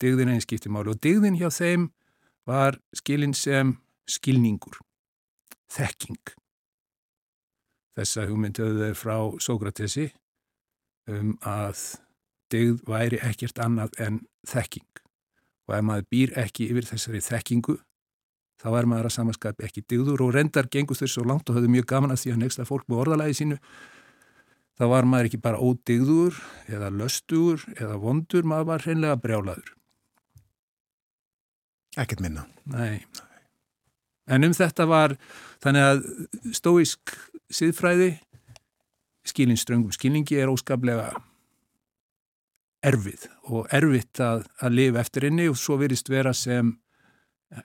Digðin einn skiptir máli og digðin hjá þeim var skilin sem skilningur, þekking. Þessa hugmynduðu þeir frá Sókratesi um að digð væri ekkert annað en þekking og ef maður býr ekki yfir þessari þekkingu þá er maður að samanskap ekki digður og rendar gengur þau svo langt og höfðu mjög gaman að því að nexta fólk með orðalagi sínu þá var maður ekki bara ódigður eða löstugur eða vondur, maður var hreinlega brjálaður. Ekkert minna. Nei. En um þetta var þannig að stóisk siðfræði skilin ströngum skilningi er óskaplega erfið og erfitt að, að lifa eftir inni og svo virðist vera sem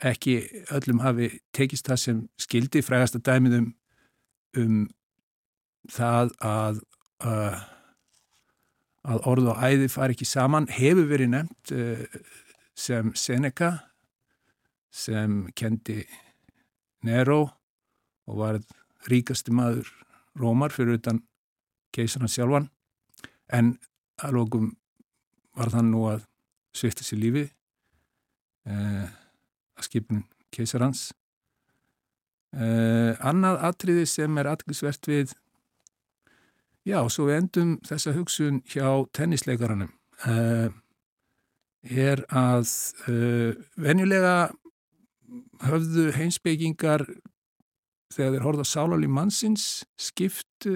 ekki öllum hafi tekist það sem skildi frægast að dæmið um, um það að, að, að orð og æði fari ekki saman hefur verið nefnt uh, sem Seneca sem kendi Nero og var ríkasti maður Rómar fyrir utan keisarna sjálfan en alvegum var þann nú að svifta sér lífi uh, að skipun keisarans. Uh, annað atriði sem er aðglisvert við, já, svo við endum þessa hugsun hjá tennisleikaranum, uh, er að uh, venjulega höfðu heimsbyggingar þegar þeir horfða sáláli mannsins skipt,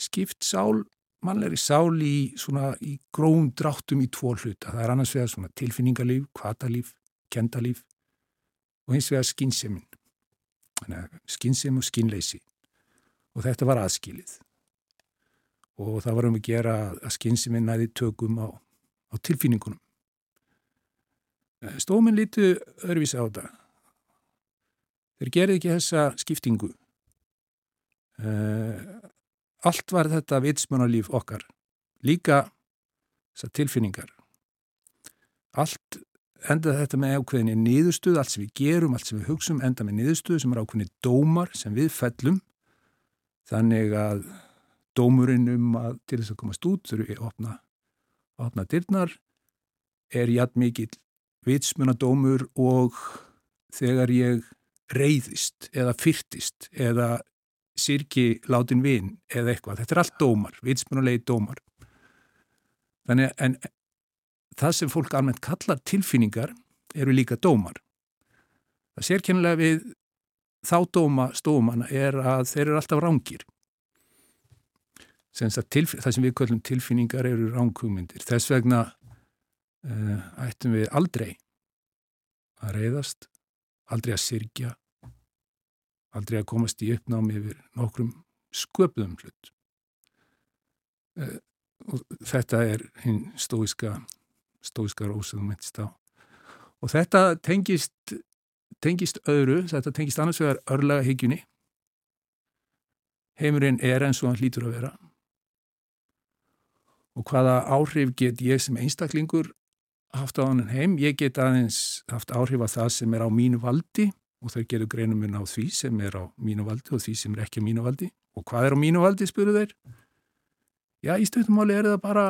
skipt sál, mannlegri sál í, í gróum dráttum í tvo hluta. Það er annars vegar tilfinningarlíf, kvatalíf kendalíf og hins vegar skinsemin skinsem og skinleysi og þetta var aðskilið og það var um að gera að skinsemin næði tökum á, á tilfinningunum Stóminn lítu öðruvísi á þetta. Þeir gerði ekki þessa skiptingu. Uh, allt var þetta vitsmunarlíf okkar. Líka þessar tilfinningar. Allt enda þetta með ákveðinni niðurstuð, allt sem við gerum, allt sem við hugsum, enda með niðurstuð sem er ákveðinni dómar sem við fellum. Þannig að dómurinn um að til þess að komast út þurfum við að opna, opna dyrnar er jætt mikill vitsmunadómur og þegar ég reyðist eða fyrtist eða sirki látin vinn eða eitthvað. Þetta er allt dómar, vitsmunulegi dómar. Þannig en það sem fólk almennt kallar tilfinningar eru líka dómar. Það sérkennilega við þá dóma stómana er að þeir eru alltaf rángir. Það sem við kallum tilfinningar eru rángkugmyndir. Þess vegna uh, ættum við aldrei að reyðast, aldrei að sirkja, aldrei að komast í uppnámi yfir nokkrum sköpuðum hlut. Uh, þetta er hinn stóiska, stóiska rósaðum mittst á. Og þetta tengist, tengist öðru, þetta tengist annars vegar örlaga higgjunni. Heimurinn er eins og hann hlýtur að vera. Og hvaða áhrif get ég sem einstaklingur haft á hann heim. Ég get aðeins haft áhrif að það sem er á mínu valdi og þau gerur greinum mun á því sem er á mínu valdi og því sem er ekki á mínu valdi. Og hvað er á mínu valdi, spuru þeir? Já, í stöðumáli er það bara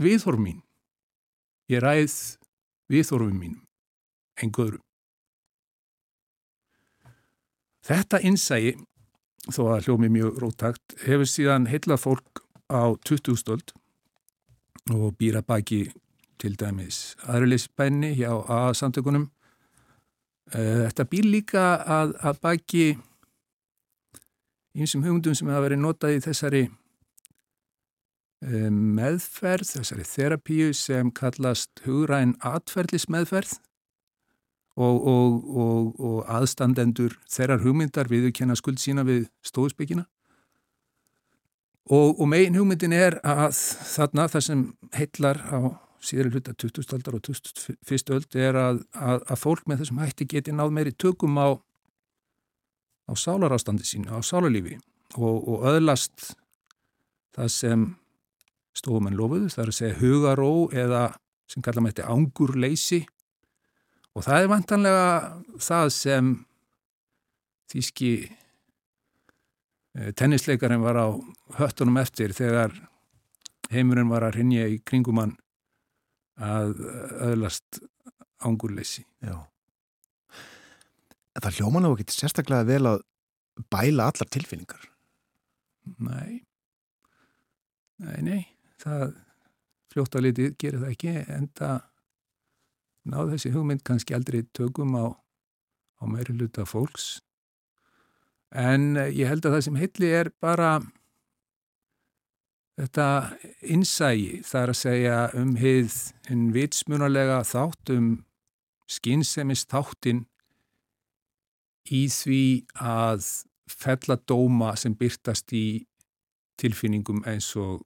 viðhorf mín. Ég ræð viðhorfum mínum, enguðrum. Þetta innsægi, þó að hljómi mjög rótakt, hefur síðan heila fólk á 20 stöld og býra baki til dæmis aðriðlisbenni hjá A-samtökunum. Eh, þetta býr líka að, að baki einsum hugundum sem hafa verið notað í þessari eh, meðferð, þessari þerapíu sem kallast hugræn atferðlismeðferð og, og, og, og aðstandendur þeirrar hugmyndar viðurkenna skuld sína við stóðsbyggina. Og megin hugmyndin er að þarna það sem heillar á síðan hluta 20. aldar og 21. öld er að, að, að fólk með þessum hætti geti náð meiri tökum á, á sálarástandi sínu, á sálarlífi og, og öðlast það sem stofum en lofuðu, það er að segja hugaró eða sem kalla með þetta ángurleysi og það er vantanlega það sem þýski eh, tennisleikarinn var á höttunum eftir þegar heimurinn var að rinja í kringumann að öðlast ángurleysi. Já. Það hljóman á ekki sérstaklega vel að bæla allar tilfinningar? Nei. Nei, nei. Það fljótt á litið gerir það ekki en það náðu þessi hugmynd kannski aldrei tökum á, á meiri luta fólks. En ég held að það sem heitli er bara Þetta innsægi þar að segja um hið en vitsmunalega þátt um skinsemist þáttin í því að felladóma sem byrtast í tilfinningum eins og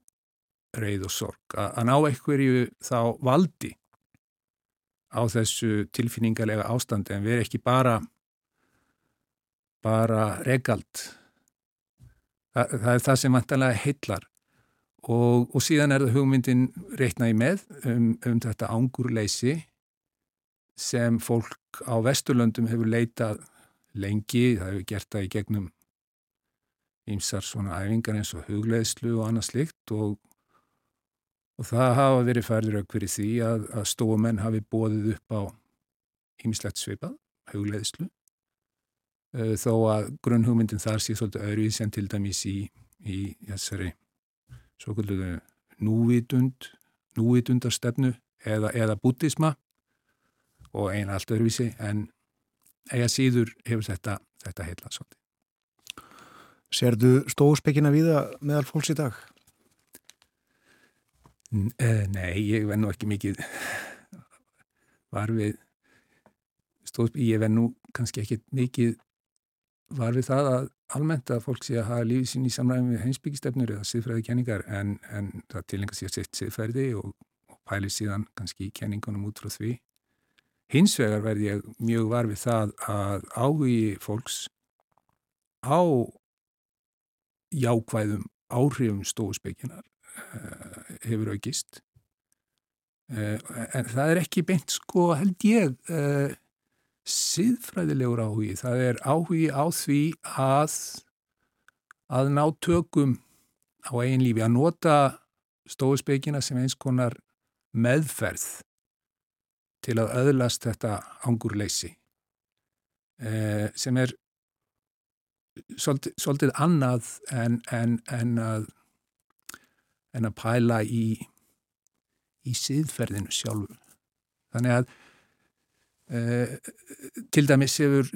reyð og sorg. Að ná einhverju þá valdi á þessu tilfinningarlega ástandi en veri ekki bara bara regald. Það, það er það sem vantanlega heillar. Og, og síðan er það hugmyndin reiknaði með um, um þetta ángurleysi sem fólk á Vesturlöndum hefur leitað lengi, það hefur gert það í gegnum ímsar svona æfingar eins og hugleðslu og annað slikt og, og það hafa verið færður aukverið því að, að stóamenn hafi bóðið upp á ímislegt svipað, hugleðslu þó að grunnhugmyndin þar sé svolítið öðruvíð sem til dæmis í, í þessari svo kalluðu núvitund, núvitundarstefnu eða, eða bútisma og eina allt öðruvísi en eiga síður hefur þetta, þetta heila svolítið. Serðu stóðspekina viða meðal fólks í dag? Eh, nei, ég venn nú ekki mikið var við stóðspekina, ég venn nú kannski ekki mikið var við það að almennt að fólk sé að hafa lífið sín í samræðum við heimsbyggistefnur eða siðfræði kenningar en, en það tilengar sér sitt siðfræði og, og pæli síðan kannski í kenningunum út frá því. Hins vegar verði ég mjög varfið það að áhugi fólks á jákvæðum áhrifum stóðspekinar uh, hefur aukist. Uh, en það er ekki beint sko held ég uh, siðfræðilegur áhugi. Það er áhugi á því að, að ná tökum á eigin lífi, að nota stóðspekina sem eins konar meðferð til að öðlast þetta angurleysi eh, sem er svolítið, svolítið annað en, en, en, að, en að pæla í, í siðferðinu sjálfu. Þannig að eh, til dæmis hefur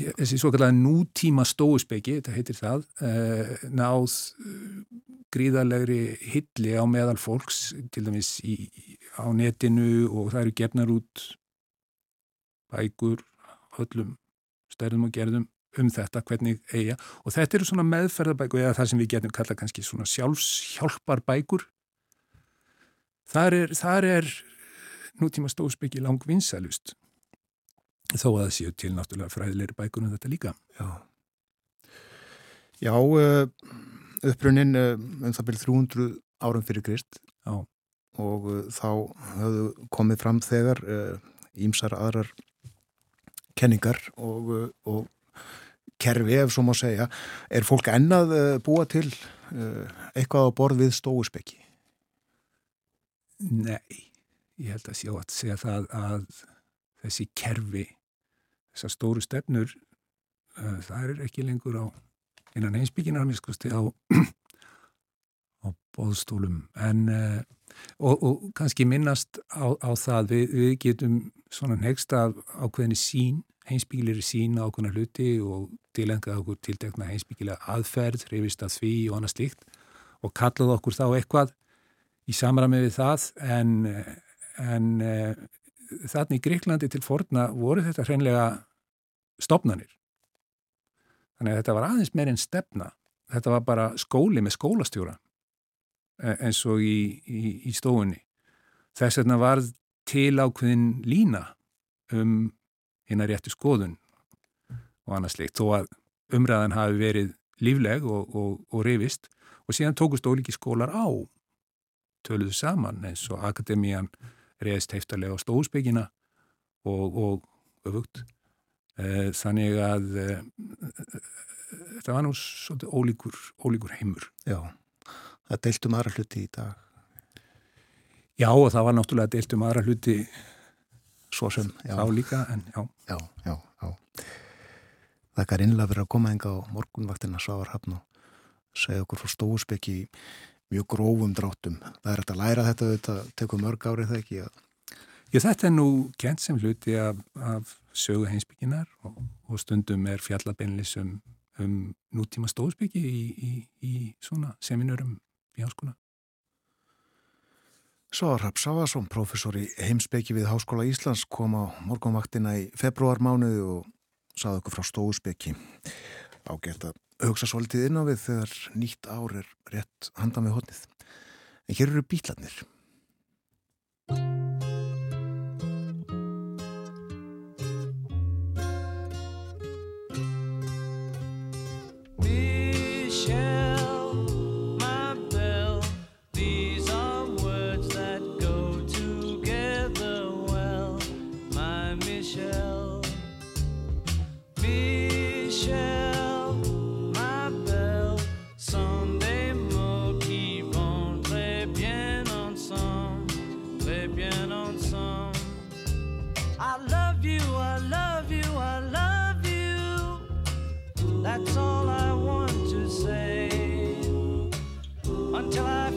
þessi svo kallega nútíma stóuspeki, þetta heitir það, eh, náð gríðarlegri hilli á meðal fólks, til dæmis í, á netinu og það eru gefnar út bækur, höllum, stærðum og gerðum um þetta, hvernig eiga. Og þetta eru svona meðferðarbækur eða það sem við getum kalla kannski svona sjálfshjálpar bækur þar er, þar er nútíma stóðsbyggi lang vinsælust þó að það séu til náttúrulega fræðilegri bækur en þetta líka Já, Já uh, upprunnin uh, um það byrjum 300 árum fyrir Krist Já. og uh, þá höfðu komið fram þegar ímsar aðrar kenningar og, og kerfi ef svo má segja er fólk ennað búa til eitthvað á borð við stóuspekki? Nei, ég held að sjá að segja það að þessi kerfi þessar stóru stefnur það er ekki lengur á innan einsbygginar miskusti á, [clears throat] á bóðstólum en og, og kannski minnast á, á það við, við getum svona nexst af ákveðinni sín einsbyggilegri sín á ákveðina hluti og tilengað okkur tiltekna einsbyggilega aðferð, reyfist að því og annað slíkt og kallaði okkur þá eitthvað í samræmi við það. En, en þannig í Greiklandi til forna voru þetta hreinlega stopnarnir. Þannig að þetta var aðeins meir en stefna. Þetta var bara skóli með skólastjóra e, eins og í, í, í stofunni. Þess vegna var til ákveðin lína um hérna réttu skoðun og annars slikt. Þó að umræðan hafi verið lífleg og, og, og reyfist og síðan tókust ólíki skólar á töluðu saman eins og akademían reyðist heiftarlega á stóðsbyggina og, og öfugt. Eh, þannig að eh, það var nú svolítið ólíkur, ólíkur heimur. Já, það deiltum aðra hluti í dag. Já, og það var náttúrulega deiltum aðra hluti svo sem, já. Þá líka, en já. Já, já, já. Það er innlega verið að koma enga á morgunvaktina Svavarhafn og segja okkur frá stóðsbyggi mjög grófum dráttum. Það er hægt að læra þetta, þetta tekur mörg árið það ekki Já, þetta er nú kent sem hluti af, af sögu heimsbygginar og, og stundum er fjallabeinlis um, um nútíma stóðsbyggi í, í, í svona seminurum í háskóla. Svavarhab Savarsson, professor í heimsbyggi við Háskóla Íslands, kom á morgunvaktina í februarmánuði og saði okkur frá stóðsbyggi. Ágært að hugsa svolítið inn á við þegar nýtt ár er rétt handa með hodnið. En hér eru bítlarnir. on some. I love you, I love you, I love you. That's all I want to say until I.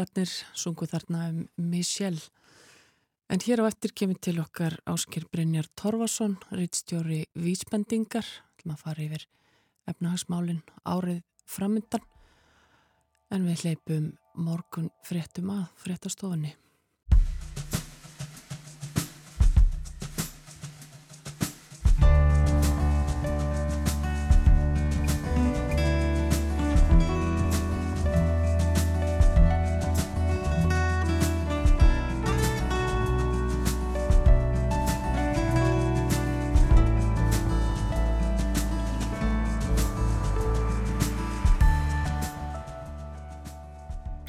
Bítlarnir sungu þarna um Michelle. En hér á eftir kemur til okkar Ásker Brynjar Torfason, reittstjóri Vísbendingar. Það maður fara yfir efnahagsmálinn árið framöndan. En við hleypum morgun fréttum að fréttastofunni.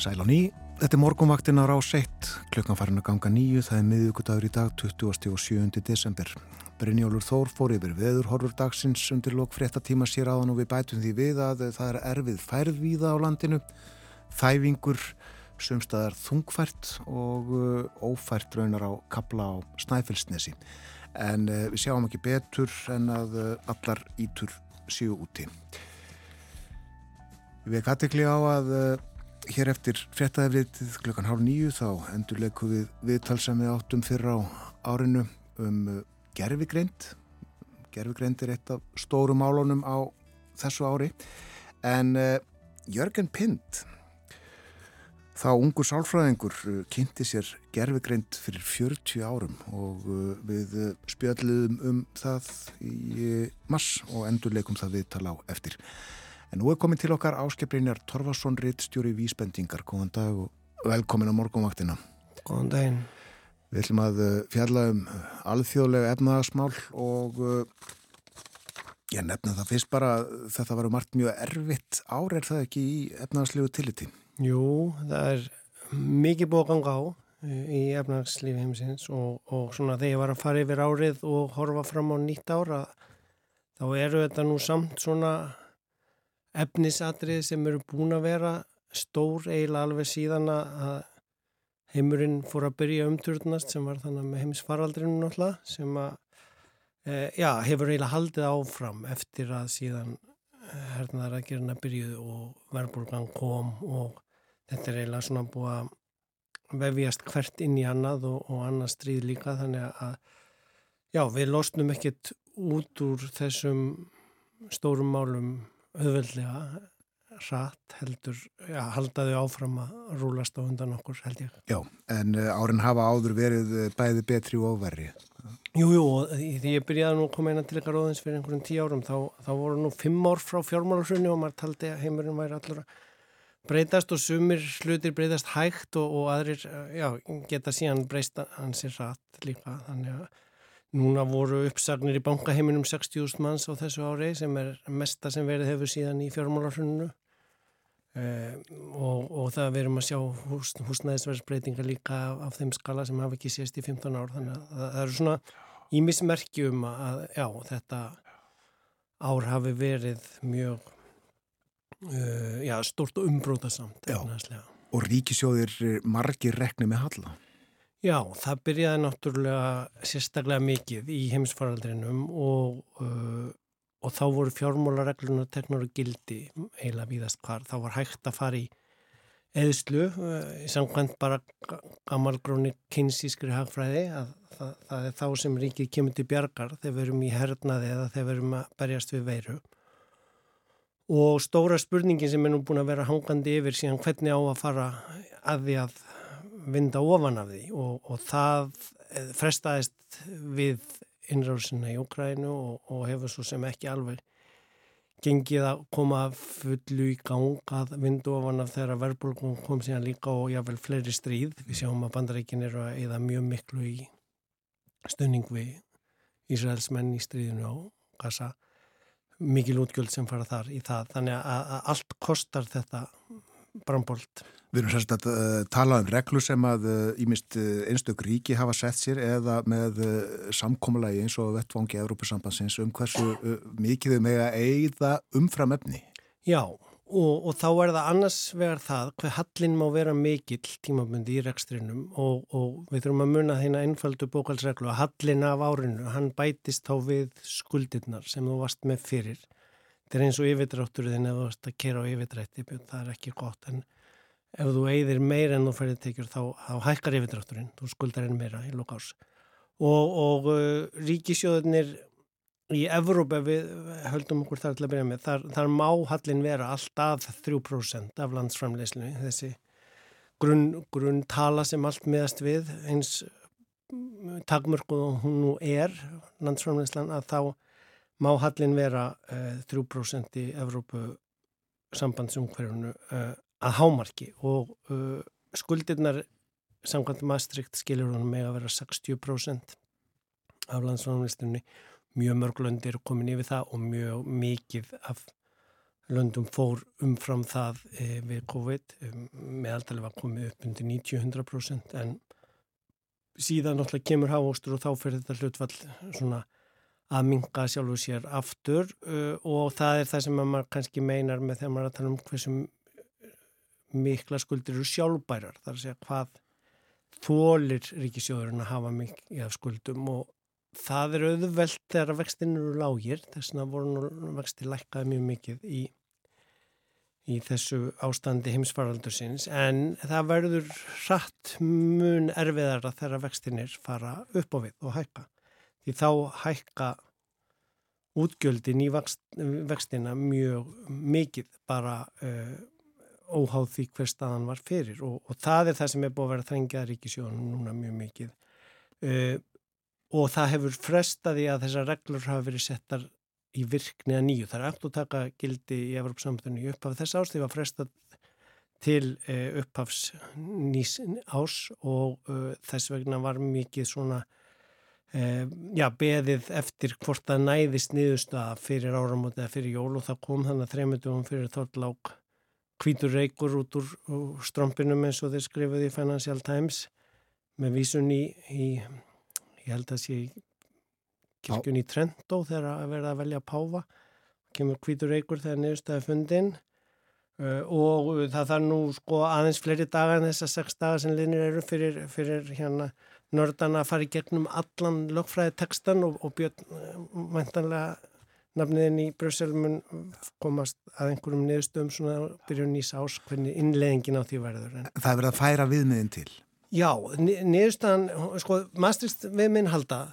Sæl á ný, þetta er morgunvaktin á rás 1, klukkan farin að ganga nýju, það er miðugudagur í dag 27. desember. Brynjólur Þór fór yfir veðurhorfur dagsins undir lok fréttatíma sér áðan og við bætum því við að það er erfið færðvíða á landinu, þæfingur, sumstaðar þungfært og uh, ófært raunar á kabla á Snæfellsnesi. En uh, við sjáum ekki betur en að uh, allar ítur séu úti. Við gæti á að hér eftir fréttaðefrið klukkan hálf nýju þá endur leiku við viðtalsam við áttum fyrra á árinu um gerfigreind gerfigreind er eitt af stóru málunum á þessu ári. En uh, Jörgen Pind þá ungur sálfræðingur uh, kynnti sér gerfigreind fyrir 40 árum og uh, við spjalliðum um það í mass og endur leikum það viðtal á eftir En nú er komin til okkar áskiprinjar Torfarsson Rittstjóri Vísbendingar. Góðan dag og velkomin á morgunvaktina. Góðan daginn. Við ætlum að fjalla um alþjóðlega efnaðasmál og ég nefna það fyrst bara þetta var um margt mjög erfitt ár er það ekki í efnaðaslegu tilliti? Jú, það er mikið búið að ganga á í efnagslífi heimsins og, og svona þegar ég var að fara yfir árið og horfa fram á nýtt ára þá eru þetta nú samt svona efnisatrið sem eru búin að vera stór eiginlega alveg síðan að heimurinn fór að byrja umturnast sem var þannig með heimisfaraldrinu náttúrulega sem að e, já, hefur eiginlega haldið áfram eftir að síðan hernaðar að gerna byrjuð og verðbólgan kom og þetta er eiginlega svona búið að vefjast hvert inn í annað og, og annað stríð líka þannig að já, við losnum ekkert út úr þessum stórum málum auðveldlega rætt heldur, já, haldaðu áfram að rúlast á undan okkur held ég. Já, en uh, árin hafa áður verið uh, bæði betri og óverri. Jú, jú, því ég byrjaði nú að koma einan til ykkar óðins fyrir einhverjum tíu árum, þá, þá voru nú fimm ár frá fjármálarsunni og maður taldi að heimurinn væri allur að breytast og sumir slutir breytast hægt og, og aðrir, já, geta síðan breysta hansir rætt líka, þannig að Núna voru uppsagnir í bankaheiminum 60.000 manns á þessu ári sem er mesta sem verið hefur síðan í fjármálarhrunnunu eh, og, og það verum að sjá hús, húsnæðisverðsbreytinga líka af, af þeim skala sem hafa ekki sést í 15 ár. Þannig að það, eru svona ímismerkjum að já, þetta ár hafi verið mjög uh, já, stort og umbrótasamt og ríkisjóðir margir rekni með halla Já, það byrjaði náttúrulega sérstaklega mikið í heimsfaraldrinum og, uh, og þá voru fjármólaregluna teknur og gildi heila víðast hvar. Þá var hægt að fara í eðslu, uh, samkvæmt bara gammalgróni kynsískri hagfræði að það, það er þá sem ríkið kemur til bjargar þegar við erum í hernaði eða þegar við erum að berjast við veiru. Og stóra spurningin sem er nú búin að vera hangandi yfir síðan hvernig á að fara að því að vinda ofan af því og, og það eh, frestaðist við innráðsina í Ukrænu og, og hefur svo sem ekki alveg gengið að koma fullu í gang að vindu ofan af þeirra verbulgum kom síðan líka og jável fleiri stríð. Við sjáum að bandaríkin eru að eða mjög miklu í stunning við Ísraelsmenn í stríðinu á Gaza. Mikið lútgjöld sem fara þar í það. Þannig að allt kostar þetta brambolt. Við erum sérst að uh, tala um reglu sem að ímist uh, uh, einstök ríki hafa sett sér eða með uh, samkómulagi eins og vettvangi Európusambansins um hversu mikið þau með að eigða umfram efni. Já og, og þá er það annars vegar það hver hallin má vera mikill tímabundi í rekstrinum og, og við þurfum að munna þeina einfaldu bókalsreglu að hallin af árinu, hann bætist þá við skuldirnar sem þú varst með fyrir. Þetta er eins og yfirdrátturinn ef þú varst að kera á yfirdrætti, það er ekki gott en ef þú eigðir meira en þú færið tekjur þá, þá hækkar yfirdrátturinn, þú skuldar enn meira í lokás og, og uh, ríkisjóðunir í Evrópa við höldum okkur þar til að byrja með, þar, þar má hallin vera alltaf 3% af landsframleyslinu, þessi grunn, grunn tala sem allt miðast við eins takmörku hún nú er landsframleyslan að þá má hallin vera uh, 3% í Evrópu sambandsumhverjunu uh, að hámarki og uh, skuldirnar samkvæmt Maastricht skilur hún með að vera 60% af landsframleystunni mjög mörg löndir komin yfir það og mjög mikið af löndum fór umfram það við COVID. Meðaldali var komið upp undir 90-100% en síðan náttúrulega kemur hávóstur og þá fyrir þetta hlutfall svona að minga sjálfu sér aftur uh, og það er það sem maður kannski meinar með þegar maður er að tala um hversum mikla skuldir eru sjálfbærar þar að segja hvað þólir ríkisjóðurinn að hafa mikið af skuldum og það er auðvelt þegar vextin eru lágir þess vegna voru vexti lækkaði mjög mikið í, í þessu ástandi heimsfaraldursins en það verður hratt mun erfiðara þegar vextinir fara upp á við og hækka því þá hækka útgjöldin í vextina mjög mikið bara uh, óháð því hver staðan var fyrir. Og, og það er það sem er búið að vera þrengjað ríkisjónum núna mjög mikið. Uh, og það hefur frestaði að þessar reglur hafa verið settar í virkni að nýju. Það er að taka gildi í Evropasamtönu í upphaf þess árs. Því að frestað til uh, upphafs nýs ás og þess vegna var mikið svona já, beðið eftir hvort það næðist niðurstaða fyrir áramótið eða fyrir jól og það kom þannig að þreymundum fyrir þorlák hvítur reykur út úr, strómpinum eins og þeir skrifuði í Financial Times með vísun í, í ég held að sé kirkjun í Trento þegar að verða að velja páfa. Kemur hvítur reykur þegar niðurstaði fundin uh, og það þarf nú sko aðeins fleiri daga en þessar sex daga sem linir eru fyrir, fyrir hérna nördana að fara í gegnum allan lögfræði tekstan og, og björn mæntanlega nafniðin í Brussel mun komast að einhverjum niðurstöðum svona byrjun nýs ás hvernig innleggingin á því verður. En... Það er verið að færa viðmiðin til? Já, niðurstöðan, sko, Maastricht viðminn halda,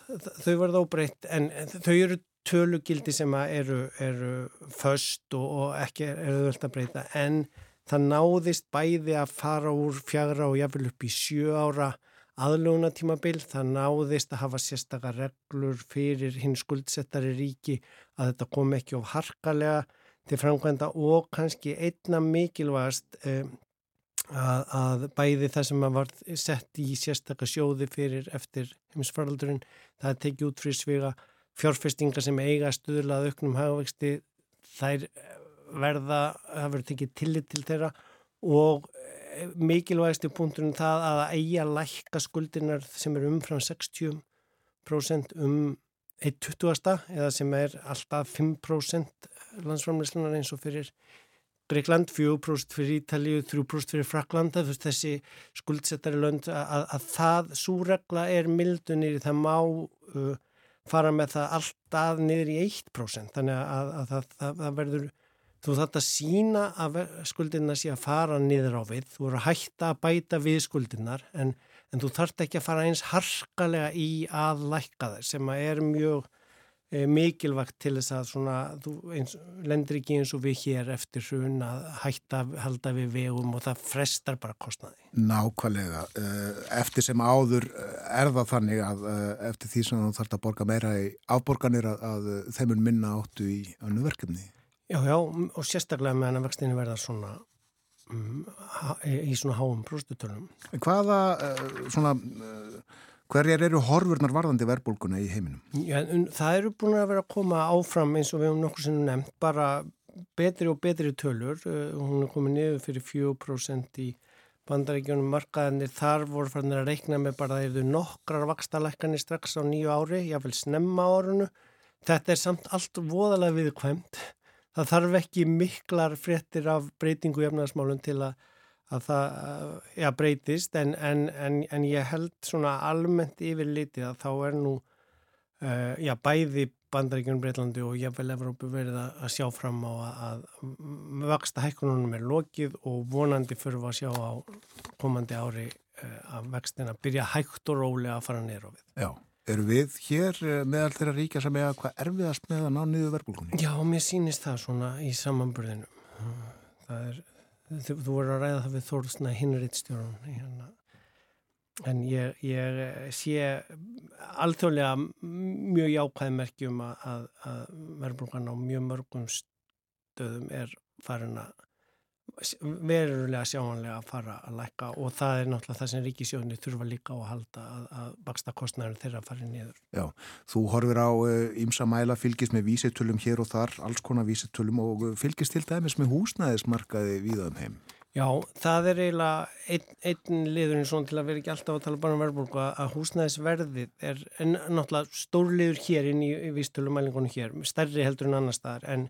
þau verða óbreytt en þau eru tölugildi sem eru, eru föst og, og ekki eru þau alltaf breyta en það náðist bæði að fara úr fjagra og jáfnvel upp í sjö ára aðluguna tímabil, það náðist að hafa sérstakar reglur fyrir hinn skuldsettari ríki að þetta kom ekki of harkalega til framkvæmda og kannski einna mikilvægast eh, að, að bæði það sem var sett í sérstakar sjóði fyrir eftir heimsfaraldurinn, það tekið út fyrir svega fjárfestinga sem eiga stuðlað auknum hagvexti, þær verða, það verður tekið tillit til þeirra og mikilvægasti punkturinn það að eiga lækka skuldinar sem er umfram 60% um 1,20 eða sem er alltaf 5% landsframleyslunar eins og fyrir Greikland, 4% fyrir Ítalíu, 3% fyrir Fraklanda, þessi skuldsettari lönd að, að, að það, svo regla er mildunir, það má uh, fara með það alltaf niður í 1%, þannig að, að það, það verður Þú þarf að sína að skuldina sé að fara niður á við, þú voru að hætta að bæta við skuldinar en, en þú þarf ekki að fara eins harkalega í að lækka þær sem er mjög e, mikilvægt til þess að svona, þú eins, lendir ekki eins og við hér eftir hrun að hætta að halda við vegum og það frestar bara kostnaði. Nákvæmlega, eh, eftir sem áður eh, er það þannig að eftir því sem þú þarf að borga meira í afborganir að, að þeimur minna áttu í annu verkefni. Já, já, og sérstaklega meðan að vextinu verða svona um, í svona háum próstutölum. Hvaða, uh, svona, uh, hverjar eru horfurnar varðandi verbulguna í heiminum? Já, það eru búin að vera að koma áfram eins og við hefum nokkur sem nefnt, bara betri og betri tölur. Uh, hún er komið niður fyrir 4% í bandaríkjónum markaðinni. Þar voru farinir að reikna með bara að það eru nokkrar vakstalækkanir strax á nýju ári, jáfnveil snemma árunu. Þetta er samt allt voðalega viðkvæmt það þarf ekki miklar fréttir af breytingu í efnaðarsmálun til að, að það ja, breytist en, en, en, en ég held svona almennt yfir litið að þá er nú uh, já, bæði bandaríkjum Breitlandi og jáfnvel Evrópu verið að, að sjá fram á að, að vaksta hækkununum er lokið og vonandi fyrir að sjá á komandi ári uh, að vextina byrja hægt og rólega að fara neyru á við. Já, eru við hér uh, meðal þeirra ríkja sem er hvað erfiðast með að ná niður verbulgunni? Já, mér sýnist það svona í samanburðinu. Er, þú, þú voru að ræða það við Þórsna Hinriðstjórun hérna en ég, ég sé alþjóðlega mjög jákvæð merkjum að, að, verðbrukan á mjög mörgum stöðum er farin að verulega sjáanlega að fara að lækka og það er náttúrulega það sem ríkisjóðinni þurfa líka að halda að, að baksta kostnæður þeirra að fara niður. Já, þú horfir á ymsa uh, mæla fylgist með vísitölum hér og þar, alls konar vísitölum og fylgist til dæmis með húsnæðismarkaði viðaðum heim. Já, það er eiginlega einn, einn liðurinn svona til að vera ekki alltaf að tala bara um verðbólku að húsnæðisverðið er náttúrulega stór liður hér inn í, í vístölumælingunum hér, stærri heldur en annar staðar en,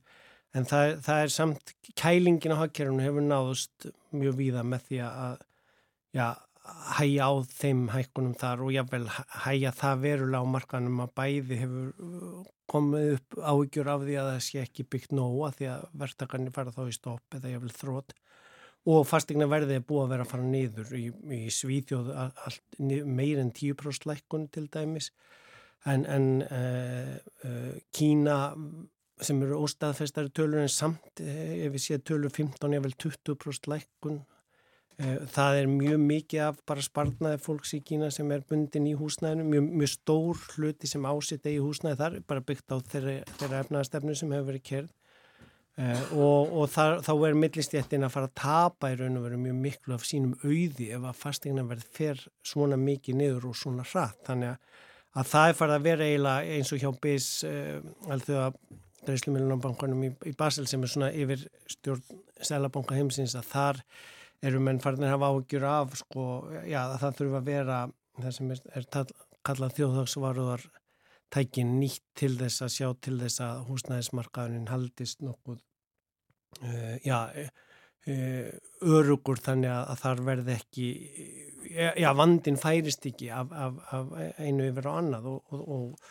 en það, það er samt kælingin á hagkerfunu hefur náðust mjög víða með því að já, hæja á þeim hækkunum þar og jável hæja það verulega á markanum að bæði hefur komið upp áhyggjur af því að það sé ekki byggt nóga því að verðtakarnir fara þá í stopp eða jável þrótt og fastegna verðið er búið að vera að fara niður í, í Svíþjóð meir en 10% lækkun til dæmis. En, en uh, uh, Kína sem eru óstaðfestari tölur en samt uh, ef við séum tölur 15 eða 20% lækkun það er mjög mikið af bara spartnaði fólks í Kína sem er bundin í húsnæðinu, mjög, mjög stór hluti sem ásitt í húsnæði þar, bara byggt á þeirra, þeirra efnaðastefnu sem hefur verið kerð Uh, og, og þar, þá er millistjættin að fara að tapa í raun og veru mjög miklu af sínum auði ef að fastegna verð fer svona mikið niður og svona hratt. Þannig að, að það er farið að vera eiginlega eins og hjá BIS eh, alþjóða Dreislumilunabankanum í, í Basel sem er svona yfir stjórn Sælabanka heimsins að þar eru menn farin að hafa áhugjur af sko, já það þurfa að vera það sem er, er kallað þjóðhagsvaruðar tækin nýtt til þess að sjá til þess að húsnæðismarkaðunin haldist nokkuð uh, já, uh, örugur þannig að, að þar verði ekki já, vandin færist ekki af, af, af einu yfir á annað og, og,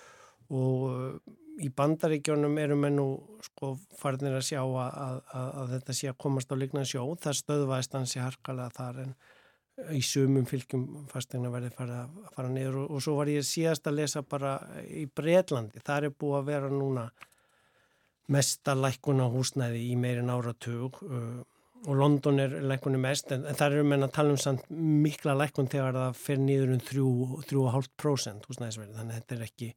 og, og í bandaríkjónum eru menn nú sko farnir að sjá að, að, að þetta sé að komast á líknan sjó. Það stöðvæðist hansi harkalega þar en í sumum fylgjum fastegna verði fara, að fara niður og, og svo var ég síðast að lesa bara í Breitlandi, það er búið að vera núna mesta lækkun á húsnæði í meirin áratug uh, og London er lækkunni mest en, en það eru menn að tala um samt mikla lækkun þegar það fer niður um 3,5% húsnæðisverði þannig að þetta er ekki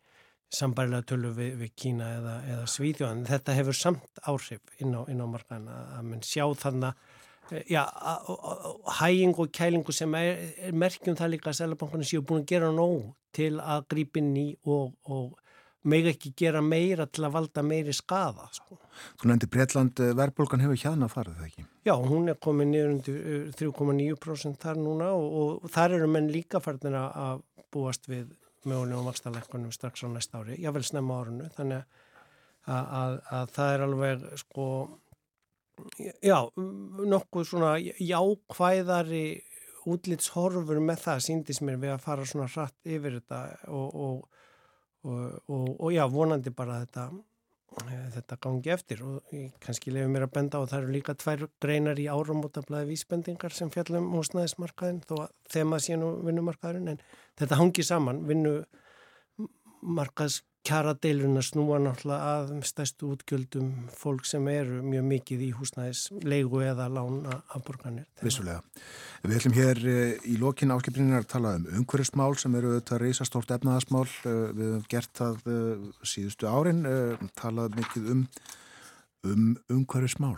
sambarilega tölu við, við Kína eða, eða Svíðjóðan þetta hefur samt áhrif inn á, á markaðina að mann sjá þannig já, hæging og kælingu sem er, er merkjum það líka að Sælabankunni séu búin að gera nóg til að grípinn í og, og meg ekki gera meira til að valda meiri skada. Sko. Þú nefndi Breitland, eh, verðbólgan hefur hjaðna farið það ekki? Já, hún er komið niður undir 3,9% eh, þar núna og, og þar eru menn líka farin að búast við mögulegum vakstarleikunum strax á næsta ári, jável snemma árunu, þannig að, að, að það er alveg sko já, nokkuð svona jákvæðari útlýtshorfur með það síndis mér við að fara svona hratt yfir þetta og, og, og, og já, vonandi bara þetta þetta gangi eftir og ég kannski lefum mér að benda á að það eru líka tvær greinar í áramótablaði vísbendingar sem fjallum húsnæðismarkaðin þó að þema síðan og vinnumarkaðin en þetta hangi saman vinnumarkaðs kjara deilurinn að snúa náttúrulega að stæstu útgjöldum fólk sem eru mjög mikið í húsnæðis leigu eða lána af borgarnir. Vissulega. Við ætlum hér eh, í lokin áskipningar að tala um umhverfismál sem eru auðvitað reysastórt efnaðasmál. Eh, við hefum gert það eh, síðustu árin, talað mikið um, um umhverfismál.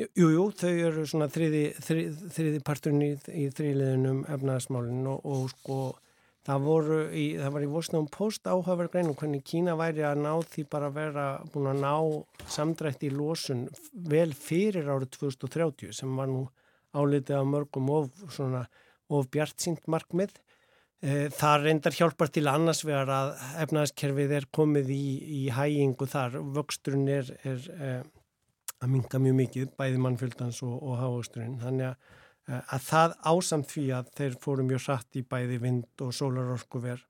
Jú, jú, þau eru svona þriði, þriði, þriði parturinn í, í þriðliðinum efnaðasmálinn og, og sko Það, voru í, það var í Vosnum post áhaverð greinum hvernig Kína væri að ná því bara að vera búin að ná samdrætti í losun vel fyrir árið 2030 sem var nú álitið af mörgum of, svona, of bjart sínt markmið. E, það reyndar hjálpar til annars vegar að efnaðaskerfið er komið í, í hægingu þar. Vöxturinn er, er e, að minga mjög mikið, bæði mannfjöldans og, og hávöxturinn. Þannig að að það ásamt því að þeir fóru mjög satt í bæði vind og sólarorkuver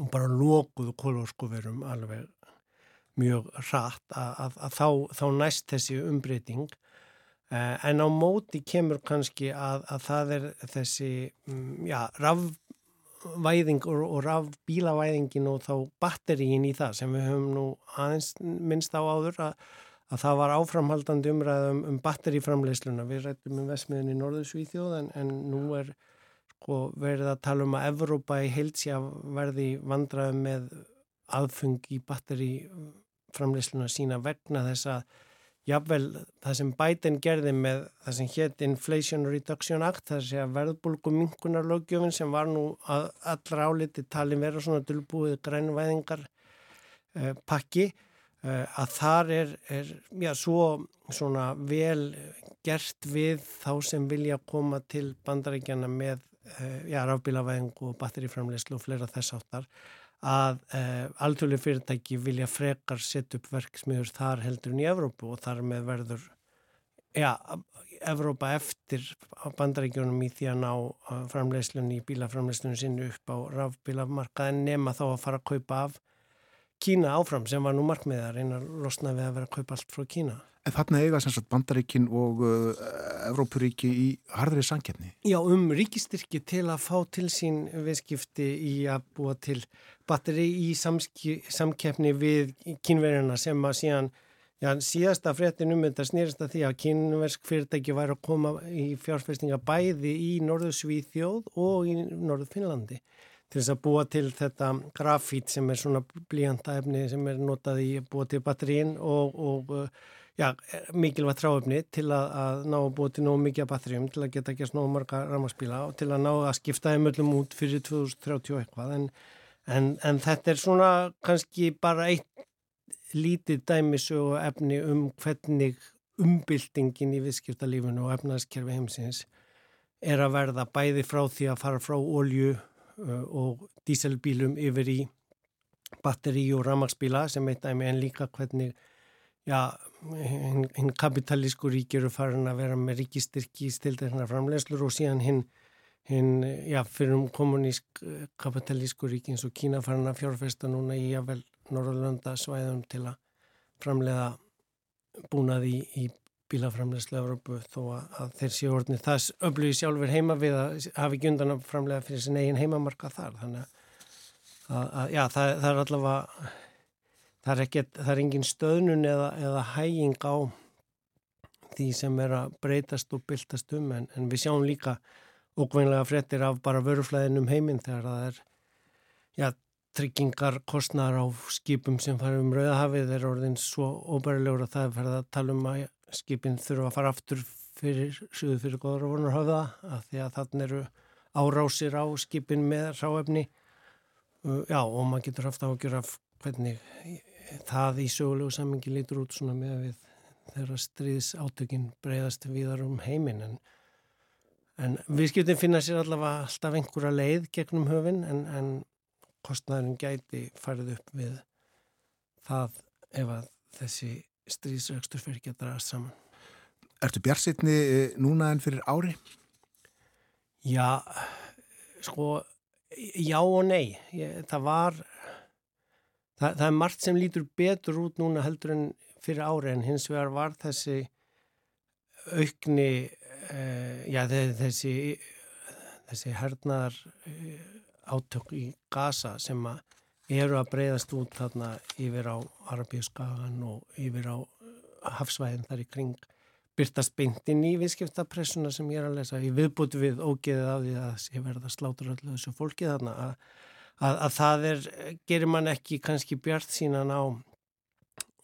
og bara lókuðu kólórskuverum alveg mjög rætt að, að, að þá, þá næst þessi umbreyting. Eh, en á móti kemur kannski að, að það er þessi mm, já, rafvæðing og, og rafbílavæðingin og þá batteríin í það sem við höfum nú aðeins minnst á áður að, að það var áframhaldandi umræðum um batteríframleysluna við rættum um vesmiðin í Norðursvíþjóð en, en nú er sko verið að tala um að Evrópa í heilsja verði vandraði með aðfung í batteri framleysluna sína vegna þess að jável það sem Biden gerði með það sem hétt Inflation Reduction Act það sé að verðbólgu minkunarlögjöfin sem var nú allra áliti tali vera svona dölbúið grænvæðingar eh, pakki að þar er, er já, svo vel gert við þá sem vilja koma til bandaríkjana með eh, já, rafbílavæðingu og batteriframleyslu og fleira þess áttar að eh, alþjóðlega fyrirtæki vilja frekar setja upp verksmiður þar heldur en í Evrópu og þar með verður ja, Evrópa eftir bandaríkjónum í því að ná framleyslunni í bílaframleyslunni sinni upp á rafbílamarkaðin nema þá að fara að kaupa af Kína áfram sem var nú markmiðar einn að losna við að vera að kaupa allt frá Kína. En þarna eiga sem sagt bandaríkin og uh, Evrópuríki í harðri sankefni? Já, um ríkistyrki til að fá til sín viðskipti í að búa til batteri í samkefni við kynverjana sem að síðan, já, síðasta fréttin um þetta snýrst að því að kynversk fyrirtæki væri að koma í fjárfestinga bæði í Norðu Svíþjóð og í Norðu Finnlandi til þess að búa til þetta grafít sem er svona blíjandaefni sem er notað í búa til batterín og, og já, mikilvægt tráöfni til að, að ná að búa til nógu mikið batteríum til að geta gert nógu marga ramaspíla og til að ná að skipta þeim öllum út fyrir 2030 eitthvað. En, en, en þetta er svona kannski bara eitt lítið dæmisu og efni um hvernig umbyltingin í viðskiptalífunu og efnaðskerfi heimsins er að verða bæði frá því að fara frá ólju og díselbílum yfir í batteri og ramagsbíla sem eitt dæmi en líka hvernig já, hinn hin kapitalísku rík eru farin að vera með ríkistyrki í stildekna framlegslur og síðan hinn hin, já, fyrir um kommunísk uh, kapitalísku rík eins og Kína farin að fjárfesta núna í jável Norrlanda svæðum til að framlega búnaði í, í bílaframlegslu Európu þó að, þeir séu orðinni þess öflugi sjálfur heima við að hafi ekki undan að framlega fyrir sin eigin heimamarka þar. Þannig að, að já, það, það er allavega það er, ekki, það er engin stöðnun eða, eða hæging á því sem er að breytast og byltast um en, en við sjáum líka ókveinlega frettir af bara vöruflæðinum heiminn þegar það er já, tryggingar kostnar á skipum sem fara um Rauðahafið er orðin svo óbærilegur að það er ferða að tala um að skipin þurfa að fara aftur fyrir suðu fyrir góðra vonarhauða að því að þannig eru árásir á skipin með ráefni uh, já og maður getur haft ágjör af hvernig það í sögulegu sammingi lítur út svona með við þeirra stríðs átökin breyðast viðar um heiminn. En, en viðskiptin finna sér allavega alltaf einhverja leið gegnum höfin en, en kostnæðurinn gæti farið upp við það ef að þessi stríðsaukstur fyrir ekki að draðast saman. Ertu björnsitni eh, núna en fyrir ári? Já, sko, já og nei. Ég, það var, það, það er margt sem lítur betur út núna heldur en fyrir ári en hins vegar var þessi aukni, uh, já þessi, þessi hernaðar uh, átök í Gaza sem að eru að breyðast út þarna yfir á Arabíuskagan og yfir á uh, hafsvæðin þar í kring byrtast beintinn í viðskiptapressuna sem ég er að lesa. Ég viðbúti við ógeðið af því að ég verða slátur öllu þessu fólki þarna að, að, að það er, gerir mann ekki kannski bjart sínan á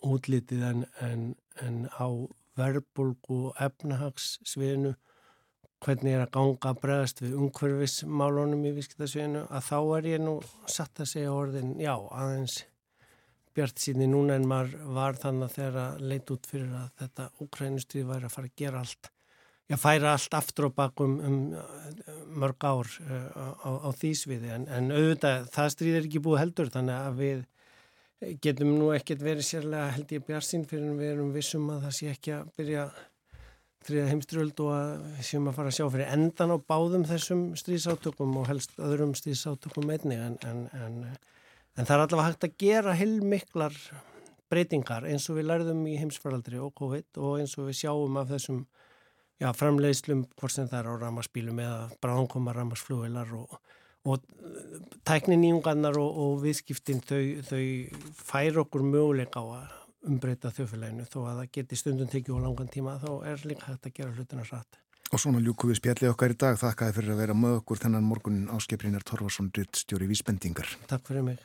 útlitið en, en, en á verbulgu efnahagssviðinu hvernig er að ganga að bregðast við umhverfismálunum í viðskiptasviðinu að þá er ég nú satt að segja orðin já aðeins bjart síðan í núna en maður var þannig að leit út fyrir að þetta Ukrænustrið væri að fara að gera allt já færa allt aftur og bakum um, um mörg ár uh, á, á því sviði. En, en auðvitað það stríð er ekki búið heldur þannig að við getum nú ekkert verið sérlega held ég bjart sín fyrir við erum vissum að það sé ekki að byrja þriða heimstyrjöld og að séum að fara að sjá fyrir endan á báðum þessum stríðsátökum og helst öðrum stríðsátökum einni en, en, en, en það er allavega hægt að gera heilmiklar breytingar eins og við lærðum í heimsfaraldri og COVID og eins og við sjáum af þessum já, framleiðslum hvort sem það er á ramarspílum eða bráðankoma ramarsflugvelar og, og tæknin íungannar og, og viðskiptin þau, þau fær okkur möguleika á að umbreyta þjófélaginu þó að það geti stundum tekið á langan tíma þá er líka hægt að gera hlutina satt. Og svona ljúku við spjallið okkar í dag. Þakkaði fyrir að vera með okkur þennan morgunin áskiprinir Torfarsson Drittstjóri Vísbendingar. Takk fyrir mig.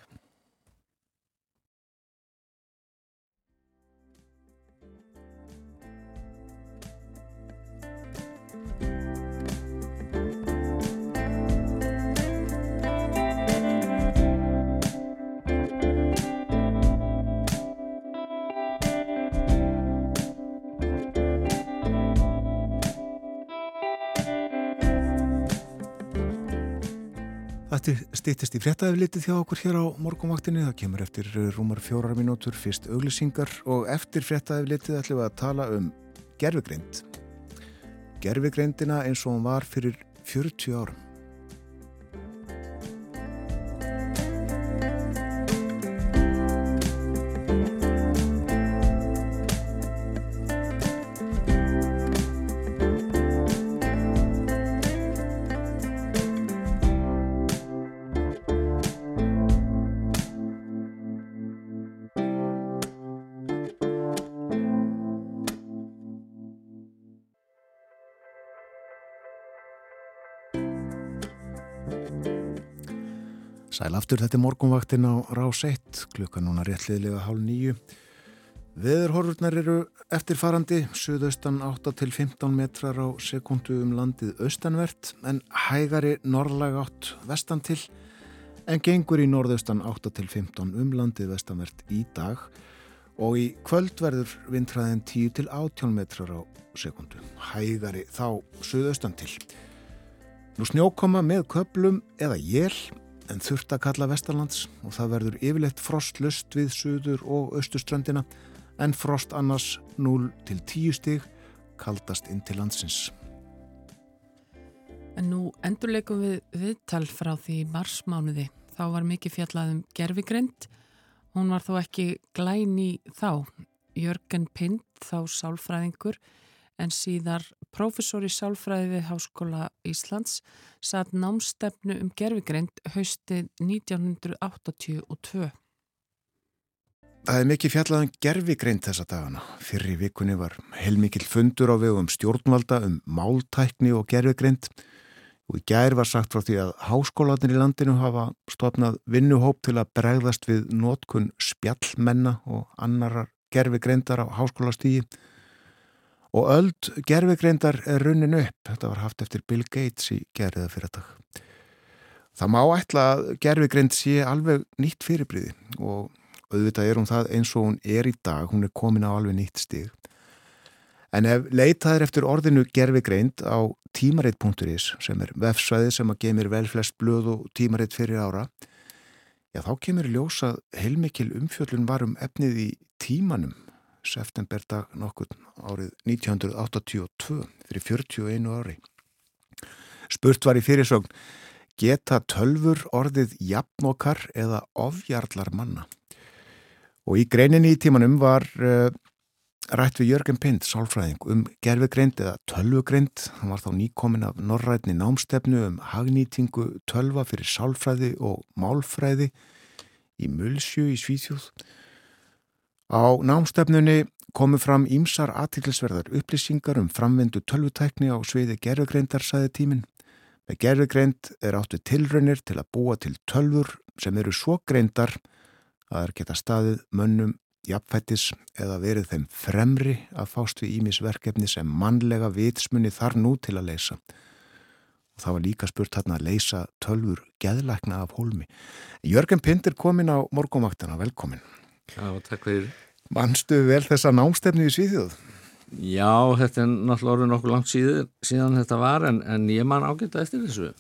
Stýttist í fréttaðiflitið hjá okkur hér á morgumvaktinni. Það kemur eftir rúmar fjórar minútur, fyrst auglisingar og eftir fréttaðiflitið ætlum við að tala um gerfugreind. Gerfugreindina eins og hún var fyrir 40 árum. Sæl aftur þetta er morgunvaktin á rás 1, klukka núna réttliðlega hálf nýju. Veðurhorfurnar eru eftirfarandi, suðaustan 8 til 15 metrar á sekundu um landið austanvert en hægari norðlag átt vestan til en gengur í norðaustan 8 til 15 um landið vestanvert í dag og í kvöld verður vindræðin 10 til 18 metrar á sekundu. Hægari þá suðaustan til. Nú snjókoma með köplum eða jél en þurft að kalla Vestarlands og það verður yfirleitt frostlust við suður og austuströndina en frost annars 0 til 10 stig kaldast inn til landsins. En nú endurleikum við viðtal frá því marsmánuði. Þá var mikið fjallað um gerfigreind. Hún var þó ekki glæni þá. Jörgen Pind, þá sálfræðingur, en síðar professor í sálfræði við Háskóla Íslands satt námstefnu um gerfigreind haustið 1982. Það er mikið fjallaðan gerfigreind þessa dagana. Fyrir vikunni var heilmikil fundur á vegum stjórnvalda um máltækni og gerfigreind og í gær var sagt frá því að háskólatin í landinu hafa stofnað vinnuhóp til að bregðast við nótkun spjallmenna og annarar gerfigreindar á háskólastígi og öld gerfigreindar er runnin upp. Þetta var haft eftir Bill Gates í gerðiða fyrir dag. Það má ætla að gerfigreind sé alveg nýtt fyrirbríði og auðvitað er hún það eins og hún er í dag, hún er komin á alveg nýtt stig. En ef leitað er eftir orðinu gerfigreind á tímareitt.is sem er vefsvæði sem að gemir vel flest blöð og tímareitt fyrir ára, já þá kemur ljósað heilmikil umfjöllun varum efnið í tímanum septemberdag nokkur árið 1982 fyrir 41 ári. Spurt var í fyrirsögn geta tölfur orðið jafnokar eða ofjarlar manna og í greininni í tímanum var uh, rætt við Jörgen Pind, sálfræðing, um gerfugreind eða tölvugreind. Hann var þá nýkomin af norrætni námstefnu um hagnýtingu tölva fyrir sálfræði og málfræði í Mulsjö í Svíþjóð. Á námstefnunni komu fram ímsar aðtilsverðar upplýsingar um framvendu tölvutækni á sviði gerfugreindar, saði tíminn. Með gerfugreind er áttu tilraunir til að búa til tölfur sem eru svo greindar að það er geta staðið mönnum jafnfættis eða verið þeim fremri að fást við ímisverkefni sem mannlega vitsmunni þar nú til að leysa. Og það var líka spurt hérna að leysa tölfur geðlækna af hólmi. Jörgen Pindir komin á morgumaktana, velkomin. Já, takk fyrir. Manstu vel þessa námstefni í Svíþjóð? Já, þetta er náttúrulega orðið nokkuð langt síður, síðan þetta var en, en ég man ágæta eftir þessu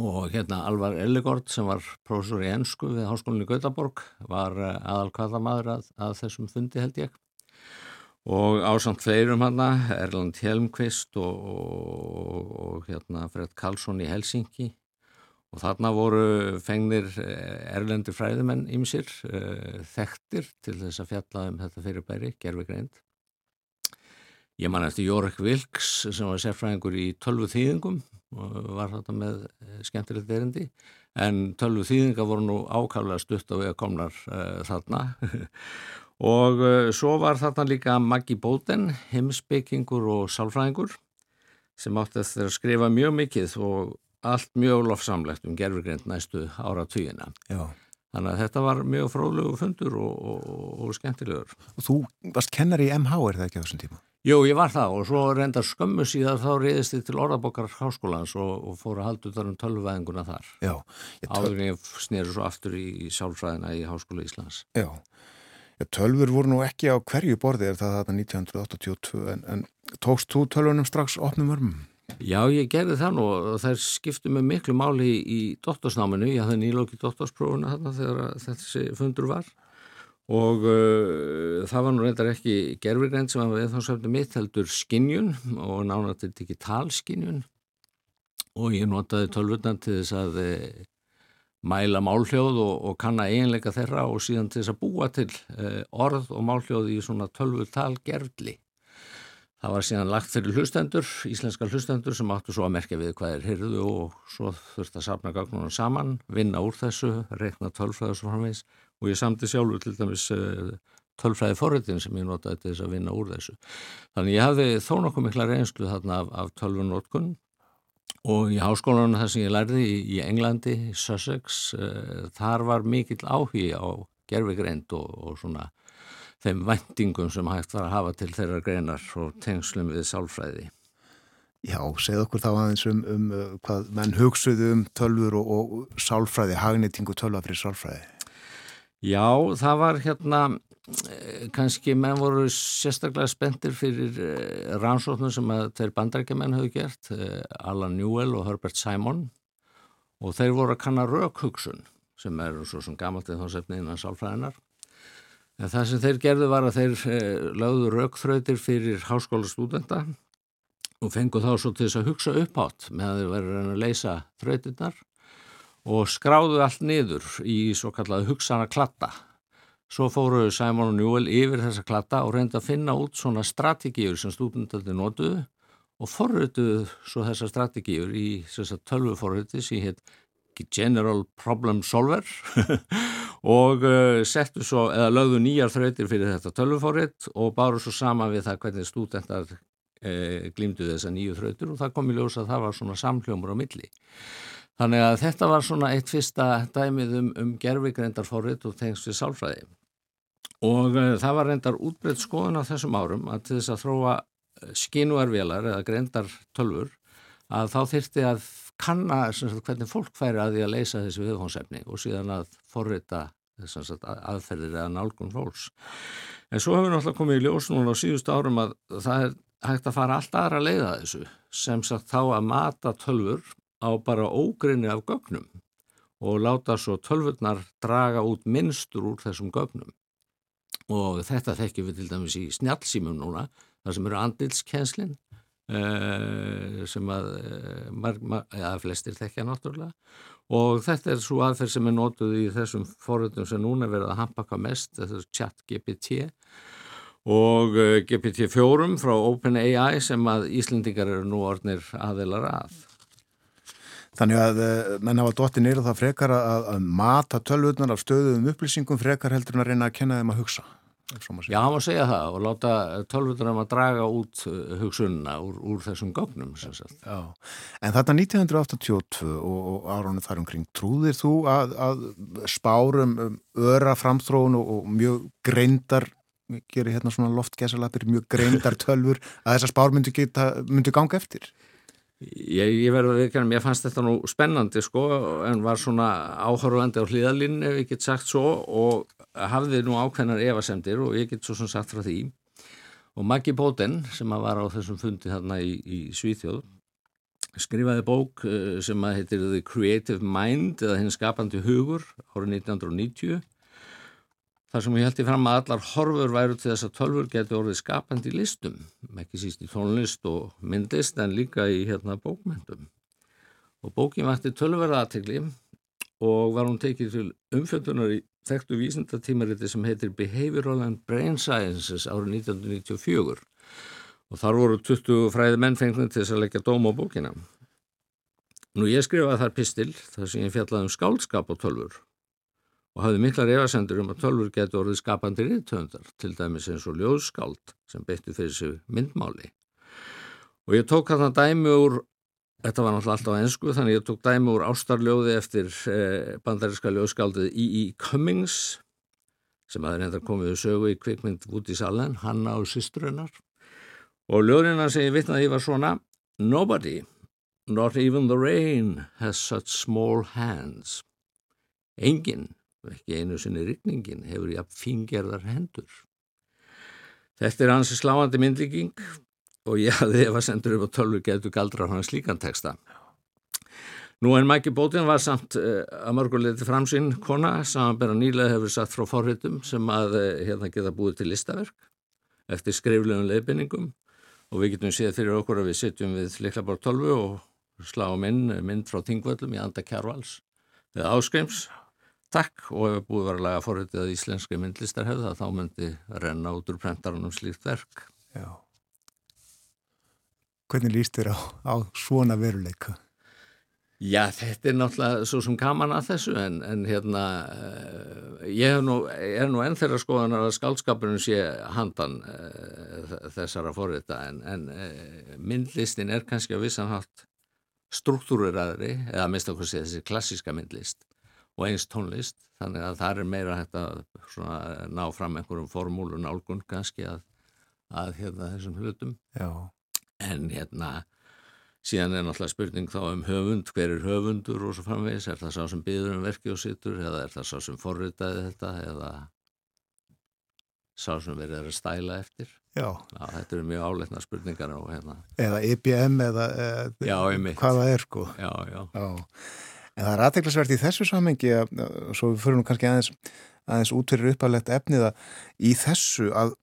og hérna Alvar Ellegård sem var prófessor í ennsku við Háskólinni Gautaborg var aðal kallamadur að, að þessum fundi held ég og ásamt fleirum hann Erland Helmqvist og, og, og hérna Fred Karlsson í Helsingi og þarna voru fengnir eh, erlendir fræðimenn ímsir uh, þekktir til þess að fjalla um þetta fyrirbæri, gerfi greint ég man eftir Jórek Vilks sem var sérfræðingur í tölvu þýðingum og var þetta með eh, skemmtilegt erindi. En tölvu þýðinga voru nú ákavlega stutt á vega komnar uh, þarna. [laughs] Og uh, svo var þarna líka Maggi Bóten, heimsbyggingur og sálfræðingur sem átti að skrifa mjög mikið og allt mjög lofsamlegt um gerfugrind næstu ára tíuna. Já. Þannig að þetta var mjög fróðlegu fundur og, og, og skemmtilegur. Og þú varst kennar í MH, er það ekki á þessum tíma? Jú, ég var það og svo reyndar skömmu síðan þá reyðist þið til orðabokar háskólans og, og fór að halda út um tölvæðinguna þar. Já. Töl... Áður en ég snýri svo aftur í, í sálfræðina í Háskóla Íslands. Já. Já, tölfur voru nú ekki á hverju borði er það þetta 1982 en, en tókst þú tölvunum strax opnum örmum? Já, ég gerði það nú og þær skiptu með miklu máli í, dottorsnáminu, ég hafði nýlóki dottorsprófuna þarna þegar þessi fundur var og uh, það var nú reyndar ekki gerfirgrænt sem við þá söfnum mitt heldur skinnjun og nána til digitalskinnjun og ég notaði tölvunan til þess að mæla málhljóð og, og kanna eiginleika þeirra og síðan til þess að búa til eh, orð og málhljóð í svona tölvutal gerfli. Það var síðan lagt fyrir hlustendur, íslenska hlustendur sem áttu svo að merkja við hvað er hyrðu og svo þurfti að sapna gagnunum saman, vinna úr þessu, reikna tölfræðu svo framvegs og ég samti sjálfur til dæmis eh, tölfræði forritin sem ég notaði til þess að vinna úr þessu. Þannig ég hafði þó nokkuð mikla reynslu þarna af, af tölvunótkun og í háskólanum þar sem ég lærði í, í Englandi, Sussex, uh, þar var mikill áhugi á gerfigreind og, og svona þeim vendingum sem hægt var að hafa til þeirra greinar og tengslum við sálfræði. Já, segð okkur þá aðeins um, um uh, hvað menn hugsuðu um tölfur og, og sálfræði, hagnýtingu tölva fyrir sálfræði. Já, það var hérna Eh, kannski menn voru sérstaklega spendir fyrir eh, rannsóknum sem að þeir bandarækjumenn höfðu gert eh, Alan Newell og Herbert Simon og þeir voru að kanna raukhugsun sem er svo sem gammalt eða þá sefni innan sálfræðinar en það sem þeir gerðu var að þeir lögðu raukþrautir fyrir háskóla stúdenda og fengu þá svo til þess að hugsa upphátt með að þeir verið að leysa þrautirnar og skráðu allt niður í svo kallað hugsana klatta Svo fóru Simon og Newell yfir þessa klatta og reynda að finna út svona strategíur sem stúdendaldi notuðu og forrötuðu svo þessa strategíur í tölvuforröti sem heit General Problem Solver [laughs] og uh, settu svo, eða lögðu nýjar þrautir fyrir þetta tölvuforröt og báru svo sama við það hvernig stúdendar eh, glýmdu þessa nýju þrautir og það kom í ljós að það var svona samhljómur á milli. Þannig að þetta var svona eitt fyrsta dæmið um, um gerfigreindarforröt og tengst við sálfræði og uh, það var reyndar útbreytt skoðun á þessum árum að til þess að þróa eh, skinuarvélar eða greindar tölfur að þá þyrti að kanna sagt, hvernig fólk færi að því að leysa þessi viðhónsefni og síðan að forrita sagt, aðferðir eða nálgun fólks. En svo hefur náttúrulega komið í ljós núna á síðustu árum að það er hægt að fara allt aðra leiða þessu sem sagt þá að mata tölfur á bara ógrinni af gögnum og láta svo tölfurnar draga út minnstur úr þessum gögnum og þetta þekkjum við til dæmis í snjálfsýmum núna þar sem eru andilskenslin uh, sem að uh, marg, marg, ja, flestir þekkja náttúrulega. Og þetta er svo aðferð sem er nótuð í þessum foröldum sem núna verða að hampa hvað mest, þetta er chat GPT og eh, GPT-4 frá OpenAI sem að Íslendingar eru nú orðnir aðeilar að. Þannig að menn hafa dóttið nýra það frekar að, að mata tölvurnar af stöðum upplýsingum frekar heldur en að reyna að kenna þeim að hugsa. Já, hann var að segja það og láta tölvutunum að draga út uh, hugsunna úr, úr þessum gögnum. En þetta 1982 og, og árunni þar umkring, trúðir þú að, að spárum um öra framþróun og, og mjög greindar, gerir hérna svona loftgæsalapir, mjög greindar [laughs] tölvur, að þessar spár myndi, geta, myndi ganga eftir? Ég, ég verði að veikana, mér fannst þetta nú spennandi sko en var svona áhörðandi á hlýðalinn ef ég get sagt svo og hafði nú ákveðnar evasemdir og ég get svo sem sagt frá því og Maggi Bóten sem að var á þessum fundi þarna í, í Svíþjóð skrifaði bók eh, sem að heitir The Creative Mind eða hinn skapandi hugur árið 1990 þar sem ég held í fram að allar horfur væru til þess að tölfur geti orðið skapandi í listum, ekki síst í tónlist og myndlist en líka í hérna bókmyndum. Og bókin vakti tölverða aðtegli og var hún tekið til umfjöndunar í þekktu vísindatímariti sem heitir Behavioral and Brain Sciences árið 1994 og þar voru 20 fræði mennfengnir til þess að leggja dóm á bókina. Nú ég skrifaði þar pistil þar sem ég fjallaði um skáldskap á tölfur og hafði miklar efasendur um að tölfur getur orðið skapandi ríðtöndar, til dæmis eins og ljóðskáld sem beittu fyrir sig myndmáli. Og ég tók þarna dæmi úr, þetta var náttúrulega alltaf ennsku, þannig ég tók dæmi úr ástarljóði eftir eh, bandariska ljóðskáldið E.E. Cummings sem aðeins hendar komið í sögu í kvikmynd Woody Allen, hanna og systrunar. Og ljóðina sem ég vitnaði var svona Nobody, not even the rain, has such small hands. Engin ekki einu sinni rikningin, hefur jafn fingerðar hendur. Þetta er hansi sláandi myndlíking og ég hafði ef að sendur upp á tölvu getur galdra á hann slíkan texta. Nú en Mæki Bótin var samt uh, að mörguleiti framsinn kona samanbæra nýlega hefur satt frá forritum sem að uh, hérna geta búið til listaverk eftir skriflegum leifinningum og við getum séð fyrir okkur að við sitjum við Liklabár 12 og sláum inn mynd frá Tingvöllum í Anda Kjárvals eða Áskreims Takk og hefur búið verið að laga forritið að íslenski myndlistarhefða þá myndi renna út úr prentarunum slíkt verk. Já. Hvernig líst þér á, á svona veruleika? Já, þetta er náttúrulega svo sem gaman að þessu en, en hérna uh, ég hef nú, er nú enn þeirra skoðan að skálskapurinn sé handan uh, þessara forrita en, en uh, myndlistin er kannski að vissanhátt struktúriraðri eða mista okkur sé þessi klassíska myndlist og eins tónlist þannig að það er meira hægt að ná fram einhverjum formúlun álgun kannski að, að hérna, þessum hlutum Já. En hérna síðan er náttúrulega spurning þá um höfund hver er höfundur og svo framvegis er það sá sem byður um verki og sittur eða er það sá sem forritaði þetta eða sá sem verið að stæla eftir Já. Já, þetta eru mjög áleitna spurningar og, hérna. eða IBM eða, eða já, hvað það er sko já, já. En það er aðteglisvert í þessu samhengi að, svo við fyrir nú kannski aðeins, aðeins út fyrir uppalegt efniða í þessu að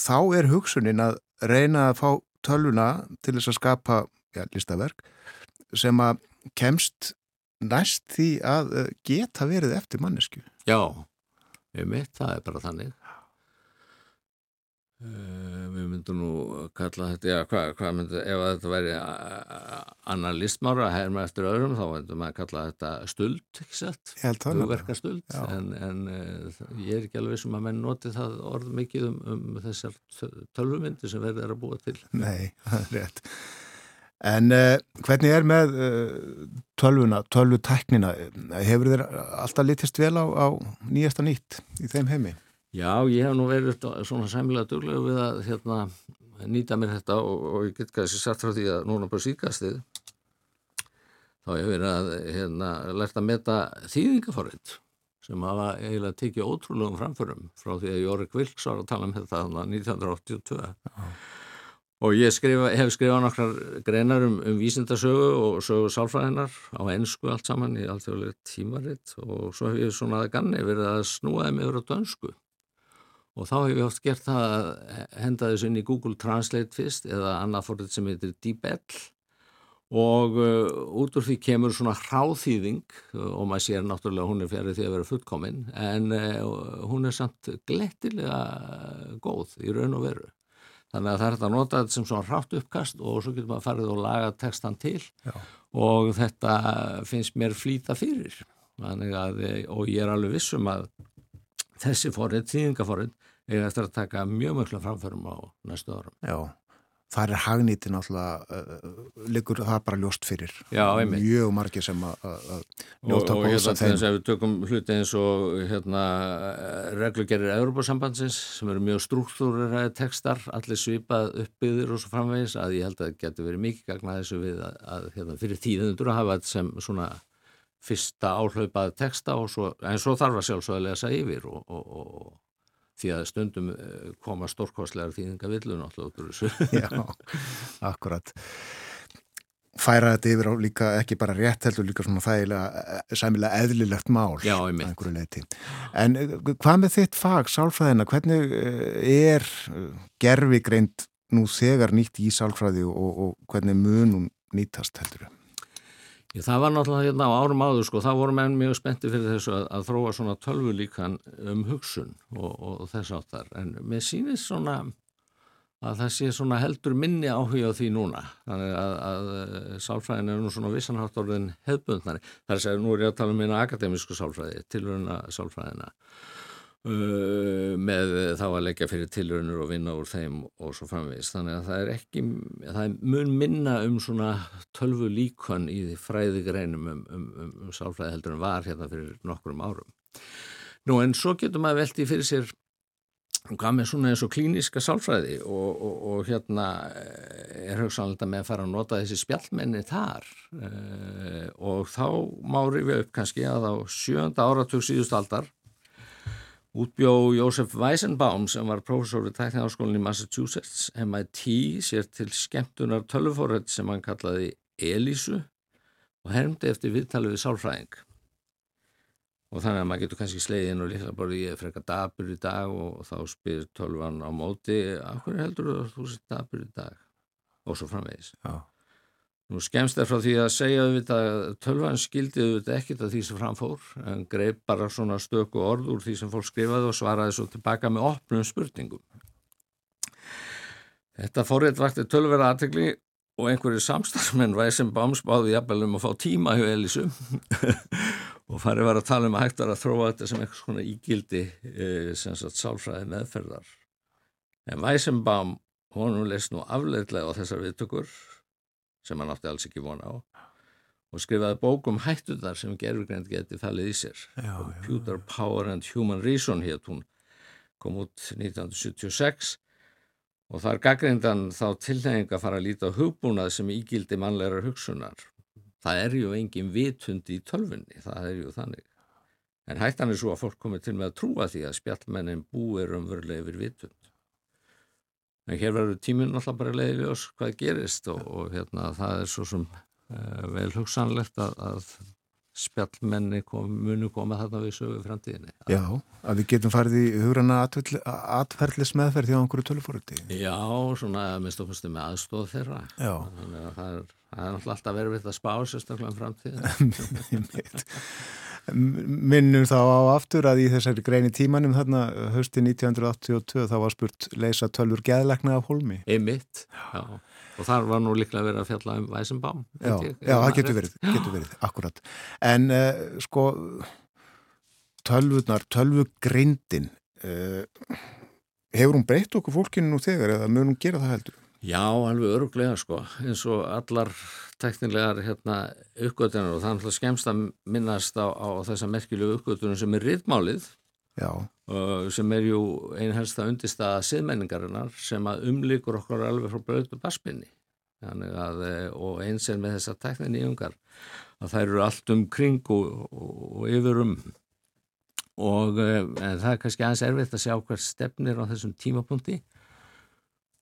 þá er hugsunin að reyna að fá tölvuna til þess að skapa ja, listaverk sem að kemst næst því að geta verið eftir mannesku. Já, ég mitt, það er bara þannig. Uh, við myndum nú kalla þetta, já, hvað hva myndum, ef þetta væri annar listmára að herma eftir öðrum, þá myndum við að kalla þetta held það. Hugverka stuld, en, en uh, ég er ekki alveg sem að menn noti það orð mikið um, um þessar tölvumyndi sem verður að búa til. Nei, [laughs] það er rétt. En uh, hvernig er með tölvuna, tölvutæknina? Hefur þér alltaf litist vel á, á nýjasta nýtt í þeim heimi? Já, ég hef nú verið svona sæmilega duglega við að hérna, nýta mér þetta og, og ég get kannski satt frá því að núna bara síkastið þá hef ég verið að hérna, lært að meta þýðingaforrið sem hafa eiginlega tekið ótrúlegum framförum frá því að Jórik Vilks var að tala um þetta 1982 Já. og ég skrifa, hef skrifað nokkrar greinar um, um vísindasögu og sögu sálfræðinar á ennsku allt saman í alltfjörlega tímaritt og svo hef ég svona að ganni verið að snúaði mig yfir á dönsku og þá hef ég oft gert það að henda þessu inn í Google Translate fyrst eða annað fórðið sem heitir DeepL og uh, út úr því kemur svona hráþýðing og maður sér náttúrulega hún er fjarið því að vera fullkominn en uh, hún er samt glettilega góð í raun og veru. Þannig að það er þetta að nota þetta sem svona hrátt uppkast og svo getur maður farið og laga textan til. Já. og þetta finnst mér flýta fyrir. Að, og ég er alveg vissum að þessi forrið, þýðingaforrið eiga eftir að taka mjög mjög framförum á næstu árum. Já, það er hagnýti náttúrulega, uh, liggur það bara ljóst fyrir. Já, einmitt. Mjög margir sem að njóta góðs að þeim. Og þess að við tökum hluti eins og hérna reglugerir Európa-sambandsins sem eru mjög struktúreraði textar, allir svipað uppbyggðir og svo framvegis að ég held að það getur verið mikið gagna þessu við að, að hérna, fyrir tíðundur að hafa þetta sem svona fyrsta áhlaupað texta og svo, en svo þarf að sjálfsögða að lesa yfir og, og, og því að stundum koma stórkostlegar þýðinga villu náttúrulega. [laughs] Já, akkurat. færa þetta yfir á líka ekki bara rétt heldur líka svona þægilega eh, sæmilega eðlilegt mál Já. En eh, hvað með þitt fag, sálfræðina, hvernig eh, er gerfi greint nú þegar nýtt í sálfræði og, og hvernig mun hún nýtast heldur? Ég, það var náttúrulega hérna á árum áður sko, það voru menn mjög spenntið fyrir þessu að, að þróa svona tölvulíkan um hugsun og, og, þess áttar en mér sýnist svona að það sé svona heldur minni áhuga á því núna. Þannig að, að, að sálfræðin er nú svona vissanhátt orðin hefbundnari þar sé að nú er ég að tala um eina akademísku sálfræði tilurina sálfræðina með þá að leggja fyrir tilurinnur og vinna úr þeim og svo framvegis. Þannig að það er ekki það er mun minna um svona tölvu líkon í því fræði greinum um, um, um, um sálfræði heldur en var hérna fyrir nokkrum árum. Nú en svo getur maður veltið fyrir sér hvað með svona eins og klíniska sálfræði og, og, og hérna eh, er hugsanlega með að fara að nota þessi spjallmenni þar uh, og þá má rifja upp kannski að á sjönda áratug síðust aldar útbjó Jósef Weisenbaum sem var professor við tækniháskólinni Massachusetts MIT sér til skemmtunar tölvufórið sem hann kallaði Elísu og hermdi eftir viðtalið við sálfræðing. Og þannig að maður getur kannski slegið inn og líka bara ég er frekar dabur í dag og þá spyr tölvan á móti af hverju heldur þú að þú sér dabur í dag? Og svo framvegis. Já. Nú skemst er frá því að segja auðvitað að tölvan skildi auðvitað ekkit af því sem framfór en greip bara svona stöku orð úr því sem fólk skrifaði og svaraði svo tilbaka með opnum spurningum. Þetta fórið vakti tölvera aðtegli og einhverju samstarfsmenn væði sem bámsbáði jafnvel um að fá tíma hjá Elísu [laughs] og farið var að tala um að hægt var að þróa þetta sem eitthvað svona ígildi e, sem sagt sálfræði meðferðar. En Weissenbaum honum leist nú afleitlega á þessar viðtökur sem hann átti alls ekki vona á og skrifaði bókum hættuðar sem gerfugrænt geti fallið í sér Já, Computer Power and Human Reason hétt hún kom út 1976 og þar gaggrindan þá tilnefing að fara að líta hugbúnað sem ígildi mannlegar hugsunar það er ju engin vitund í tölfunni, það er ju þannig. En hættan er svo að fólk komið til með að trúa því að spjallmennin búir umverulega yfir vitund. En hér verður tíminn alltaf bara leiðið við oss hvað gerist og, og hérna það er svo sem uh, vel hugsanlegt að, að spjallmenni kom, munu koma þarna við sögu framtíðinni. Já, að við getum farið í hugrana atferðlis meðferð því á einhverju tölufóröldi. Já, svona minnst ofastu með aðstóð þeirra. Já. Þannig að það er, það er alltaf verið að spá sérstaklega um framtíðin. [laughs] Minnum þá á aftur að í þessari greini tímanum þarna hösti 1982 þá var spurt leysa tölfur geðlegna af holmi. Einmitt, já. Og þar var nú líklega verið að fjalla um Væsenbaum. Já, já, það getur verið, getur verið, akkurat. En uh, sko, tölvunar, tölvugreindin, uh, hefur hún breytt okkur fólkinu nú þegar eða mun hún gera það heldur? Já, alveg öruglega sko, eins og allar teknilegar hérna uppgötunar og er alltaf skemst að minnast á, á þessa merkjulegu uppgötunar sem er riðmálið uh, sem er jú einhelsta undirstaða siðmenningarinnar sem að umlíkur okkur alveg frá blötu basminni að, og eins er með þessa teknin í ungar að þær eru allt um kring og, og, og yfir um. Og en það er kannski aðeins erfitt að sjá hver stefnir á þessum tímapunkti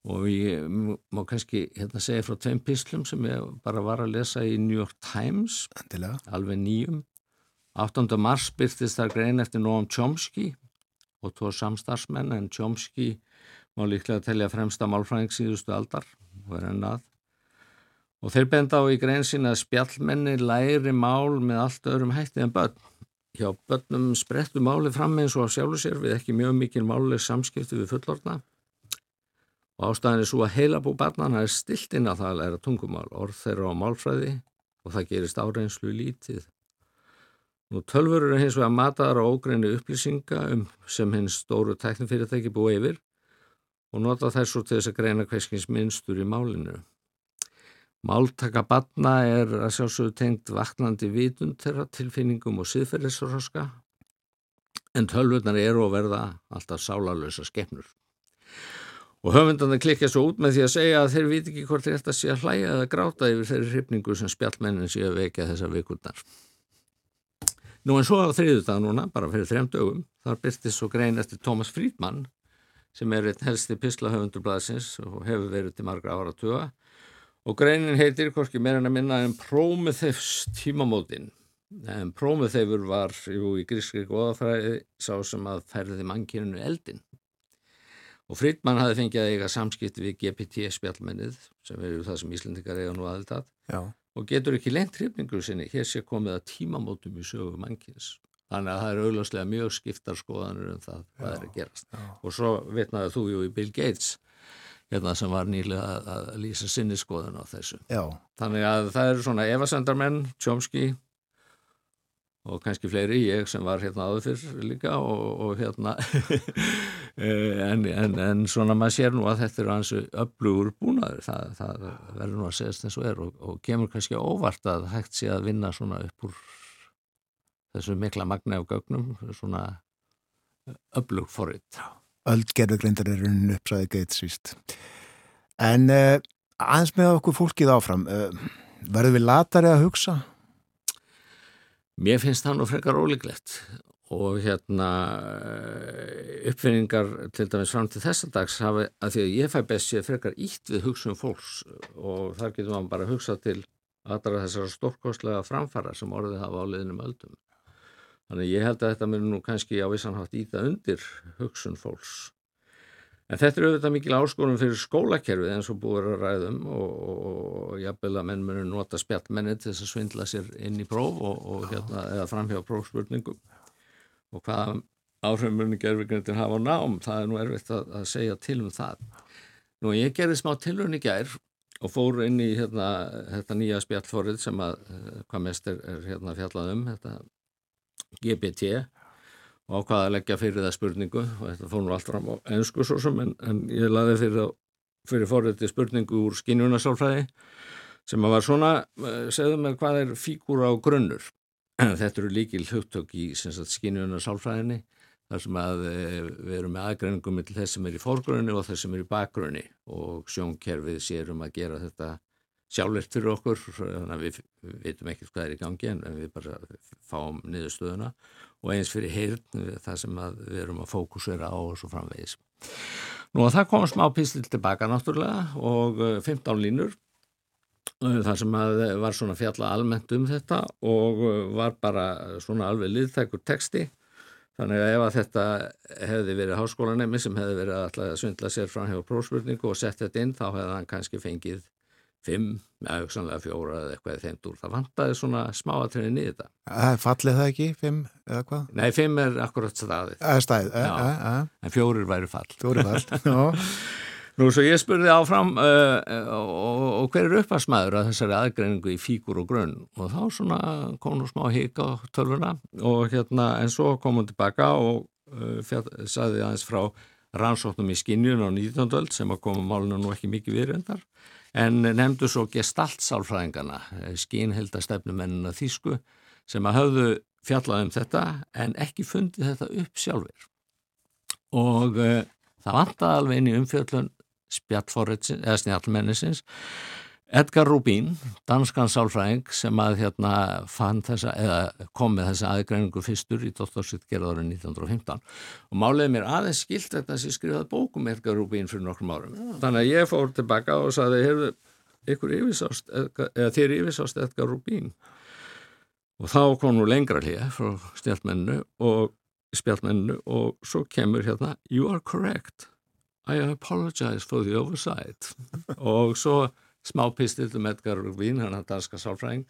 og ég má kannski hérna segja frá tveim pislum sem ég bara var að lesa í New York Times Endilega. alveg nýjum 8. mars byrtist þar grein eftir Noam Chomsky og tvo samstarfsmenn en Chomsky má líklega telja fremsta málfræðing síðustu aldar og er ennað og þeir benda á í grein sína að spjallmenni læri mál með allt öðrum hætti en börn hjá börnum sprettu máli fram eins og á sjálfu sér við ekki mjög mikil máli samskipti við fullorna og ástæðin er svo að heilabú barnana er stilt inn að það læra tungumál, orð þeirra á málfræði og það gerist áreinslu lítið. Nú tölfur eru hins vegar mataðar á ógreinu upplýsinga um sem hins stóru tæknifyrirtæki búið yfir og nota svo til þess að greina hverskins minnstur í málinu. Máltaka barna er að sjálfsögðu tengt vaknandi vitund þeirra tilfinningum og siðferðisroska en tölvurnar eru að verða alltaf sálarlösa skefnur. Og höfundandi klikja svo út með því að segja að þeir viti ekki hvort þetta sé að hlæja eða gráta yfir þeirri hrifningu sem spjallmennin sé að vekja þessar vikurnar. Nú en svo á þriðu dag núna, bara fyrir þrejum dögum, þar byrtist svo grein eftir Thomas Friedman sem er einn helsti pislahöfundur blaðsins og hefur verið til margra ára tuga og greinin heitir hvorki meira en að minna en Prometheus tímamótin. En Prometheus var jú, í grískri góðafræði sá sem að ferði mannkyninu eldin og Friedman hafi fengið að eiga samskipti við GPT spjallmennið sem eru það sem Íslandikar eiga nú aðeltað og getur ekki lengt hrifningur sinni hér sé komið að tímamótum í sögu mannkynns þannig að það er augljóslega mjög skiptar skoðanur um það hvað er að gerast já. og svo vitnaði þú jú í Bill Gates hérna sem var nýlega að, að lýsa sinni skoðan á þessu. Já. Þannig að það eru svona evasendarmenn, Chomsky og kannski fleiri, ég sem var hérna áður fyrr líka og, og hérna [laughs] eh, en, en, en svona maður sér nú að þetta eru hansu öflugur búnaður, það, það verður nú að segast eins og er og, og kemur kannski óvart að hægt sé að vinna svona upp úr þessu mikla magna á gögnum, svona öflug forrið. Já öll gerðugrindar er runnin upp, saði Gates víst. En uh, aðeins með okkur fólkið áfram, uh, verður við latari að hugsa? Mér finnst það nú frekar ólíklegt og hérna eh, uppfinningar til dæmis fram til þessa dags hafi að því að ég fæ best sér frekar ítt við hugsun fólks og þar getur maður bara að hugsa til aðra þessara stórkostlega framfara sem orðið hafa á liðnum öldum. Þannig ég held að þetta mér nú kannski á vissanhátt íta undir hugsun fólks. En þetta er auðvitað mikil áskorun fyrir skólakerfið eins og búið að ræðum og, og, og jafnvel að menn munu nota spjallmenni til þess að svindla sér inn í próf og, og hérna, eða framhjá prófspurningum. Og hvaða áhrifum muni gerðvignir hafa á nám, það er nú erfitt að, að segja til um það. Nú ég gerði smá tilhörn í gær og fór inn í hérna, þetta nýja spjallforrið sem að eh, hvað mest er, er hérna, fjallað um, þetta GPT og ákvaða að leggja fyrir það spurningu. Og þetta nú allt fram á ennsku svo sem en, en ég laði fyrir, fyrir forrætti spurningu úr skinjunasálfræði sem að var svona, eh, segðu mig hvað er fígúra á grunnur? [clears throat] Þetta eru líkil hugtök í skinjunasálfræðinni þar sem að eh, við erum með aðgreiningum til þess sem er í fórgrunni og þess sem er í bakgrunni. Og sjónkerfið sérum að gera þetta sjálflegt fyrir okkur þannig að við veitum ekkert hvað er í gangi en við bara fáum niðurstöðuna og eins fyrir heyrn það sem við erum að fókusera á og svo framvegis. Nú að það kom smá pístil tilbaka náttúrulega og 15 eh, línur eh, þar sem var svona fjalla almennt um þetta og eh, var bara svona alveg liðtækur texti þannig að ef að þetta hefði verið háskólanemi sem hefði verið að svindla sér frá hjá prófspurningu og sett þetta inn þá hefði hann kannski fengið fimm, eða sannlega fjóra eða eitthvað í þeim dúr. Það vantaði svona smáatriðin í þetta. Fallið það ekki, fimm eða hvað? Nei, fimm er akkurat staðið. Eða staðið, eða. En fjórir væri fall. Fjórir fall, [laughs] já. Nú, svo ég spurði áfram uh, og, og hver er uppasmaður að þessari aðgreiningu í fíkur og grunn og þá svona kom nú smá hík á tölvuna og hérna en svo kom hún tilbaka og uh, saði aðeins frá rannsóknum í skinnjun á 19. öld sem að koma málunum nú ekki mikið við reyndar en nefndu svo gestaltsálfræðingana, eh, skínheldastefnumennina Þísku sem að hafðu fjallað um þetta en ekki fundið þetta upp sjálfur. Og uh, það vantaði alveg inn í umfjöllun snjallmennisins Edgar Rubín, danskan sálfræðing sem að hérna þessa, kom með þessa aðgreiningu fyrstur í dottorsitt gerðarinn 1915 og máliði mér aðeins skilt þetta sem skrifaði bókum Edgar Rubín fyrir nokkrum árum. Ja. Þannig að ég fór tilbaka og saði, heyrðu, ykkur yfirsást, eða þér yfirsást Edgar Rubín og þá kom nú lengra hlýja frá stjálfmennu og spjálfmennu og svo kemur hérna, you are correct, I apologize for the oversight [laughs] og svo smá pistil um Edgar Rubín, hann er danska sálfræðing.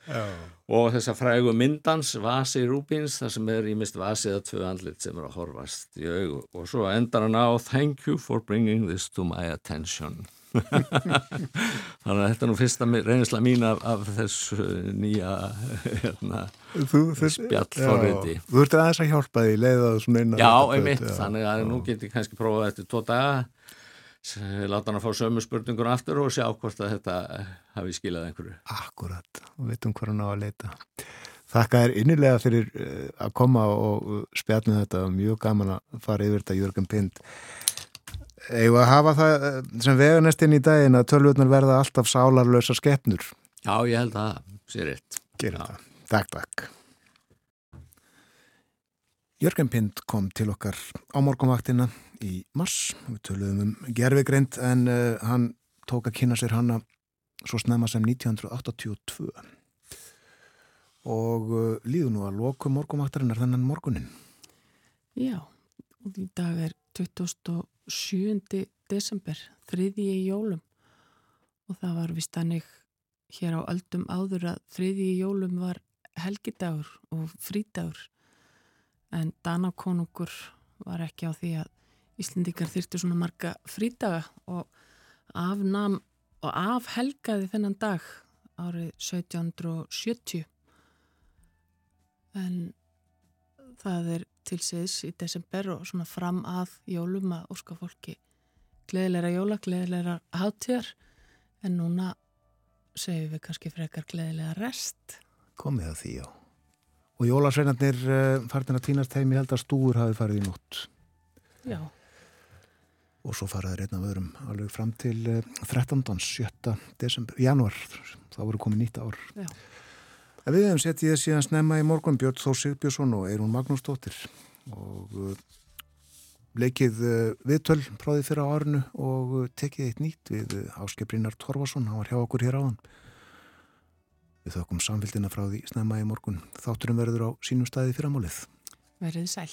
Og þessa frægu myndans Vasi Rubíns, það sem er í mist Vasi eða tvö andlit sem er að horfast í augu. Og svo endar hann á Thank you for bringing this to my attention. [laughs] Þannig að þetta er nú fyrsta reynisla mín af, af þessu nýja hérna, spjallforriði Þú ert aðeins að hjálpa því leiða það svona eina Já, einmitt, þannig að já. nú getur ég kannski prófað eftir tvo daga láta hann að fá sömu spurningur aftur og sjá hvort að þetta hafi skilað einhverju. Akkurat, og veitum hvað hann á að leita. Þakka er innilega fyrir eh, að koma og spjallna þetta, mjög gaman að fara yfir þetta Jörgur Pind. Eða að hafa það eh, sem veganest inn í daginn að tölvutnar verða alltaf sálarlösa skeppnur. Já, ég held að það sé rétt. Gerir það. Takk, takk. Jörgen Pind kom til okkar á morgunvaktina í mars. Við töluðum um gerfigreind en uh, hann tók að kynna sér hanna svo snemma sem 1982 og uh, líðu nú að loku morgumvaktarinnar þennan morgunin. Já, og í dag er 27. desember, þriðji í jólum og það var vist hannig hér á öldum áður að þriðji í jólum var helgidagur og frídagur en Danakonungur var ekki á því að Íslendikar þyrtu svona marga frídaga og afnam og afhelgaði þennan dag árið 1770 en það er til síðs í desember og svona fram að jólum að óska fólki gleðilegra jóla, gleðilegra hátíðar. En núna segjum við kannski frekar gleðilega rest. Komið að því, já. Og jólasveinarnir uh, farin að týnast heim, ég held að stúur hafi farið í nótt. Já. Og svo faraði einn af öðrum alveg fram til uh, 13. 7. desember, januar, þá voru komið nýtt ár. Já. En við hefum sett ég síðan snemma í morgun Björn Þór Sigbjörnsson og Eirún Magnúsdóttir og uh, leikið viðtöl práðið fyrir á árinu og tekið eitt nýtt við uh, Áskei Torfarsson, hann var hjá okkur hér áðan. Við þökkum samfélgina frá því snemma í morgun. Þátturum verður á sínum staði fyrramálið. Verðið sæl.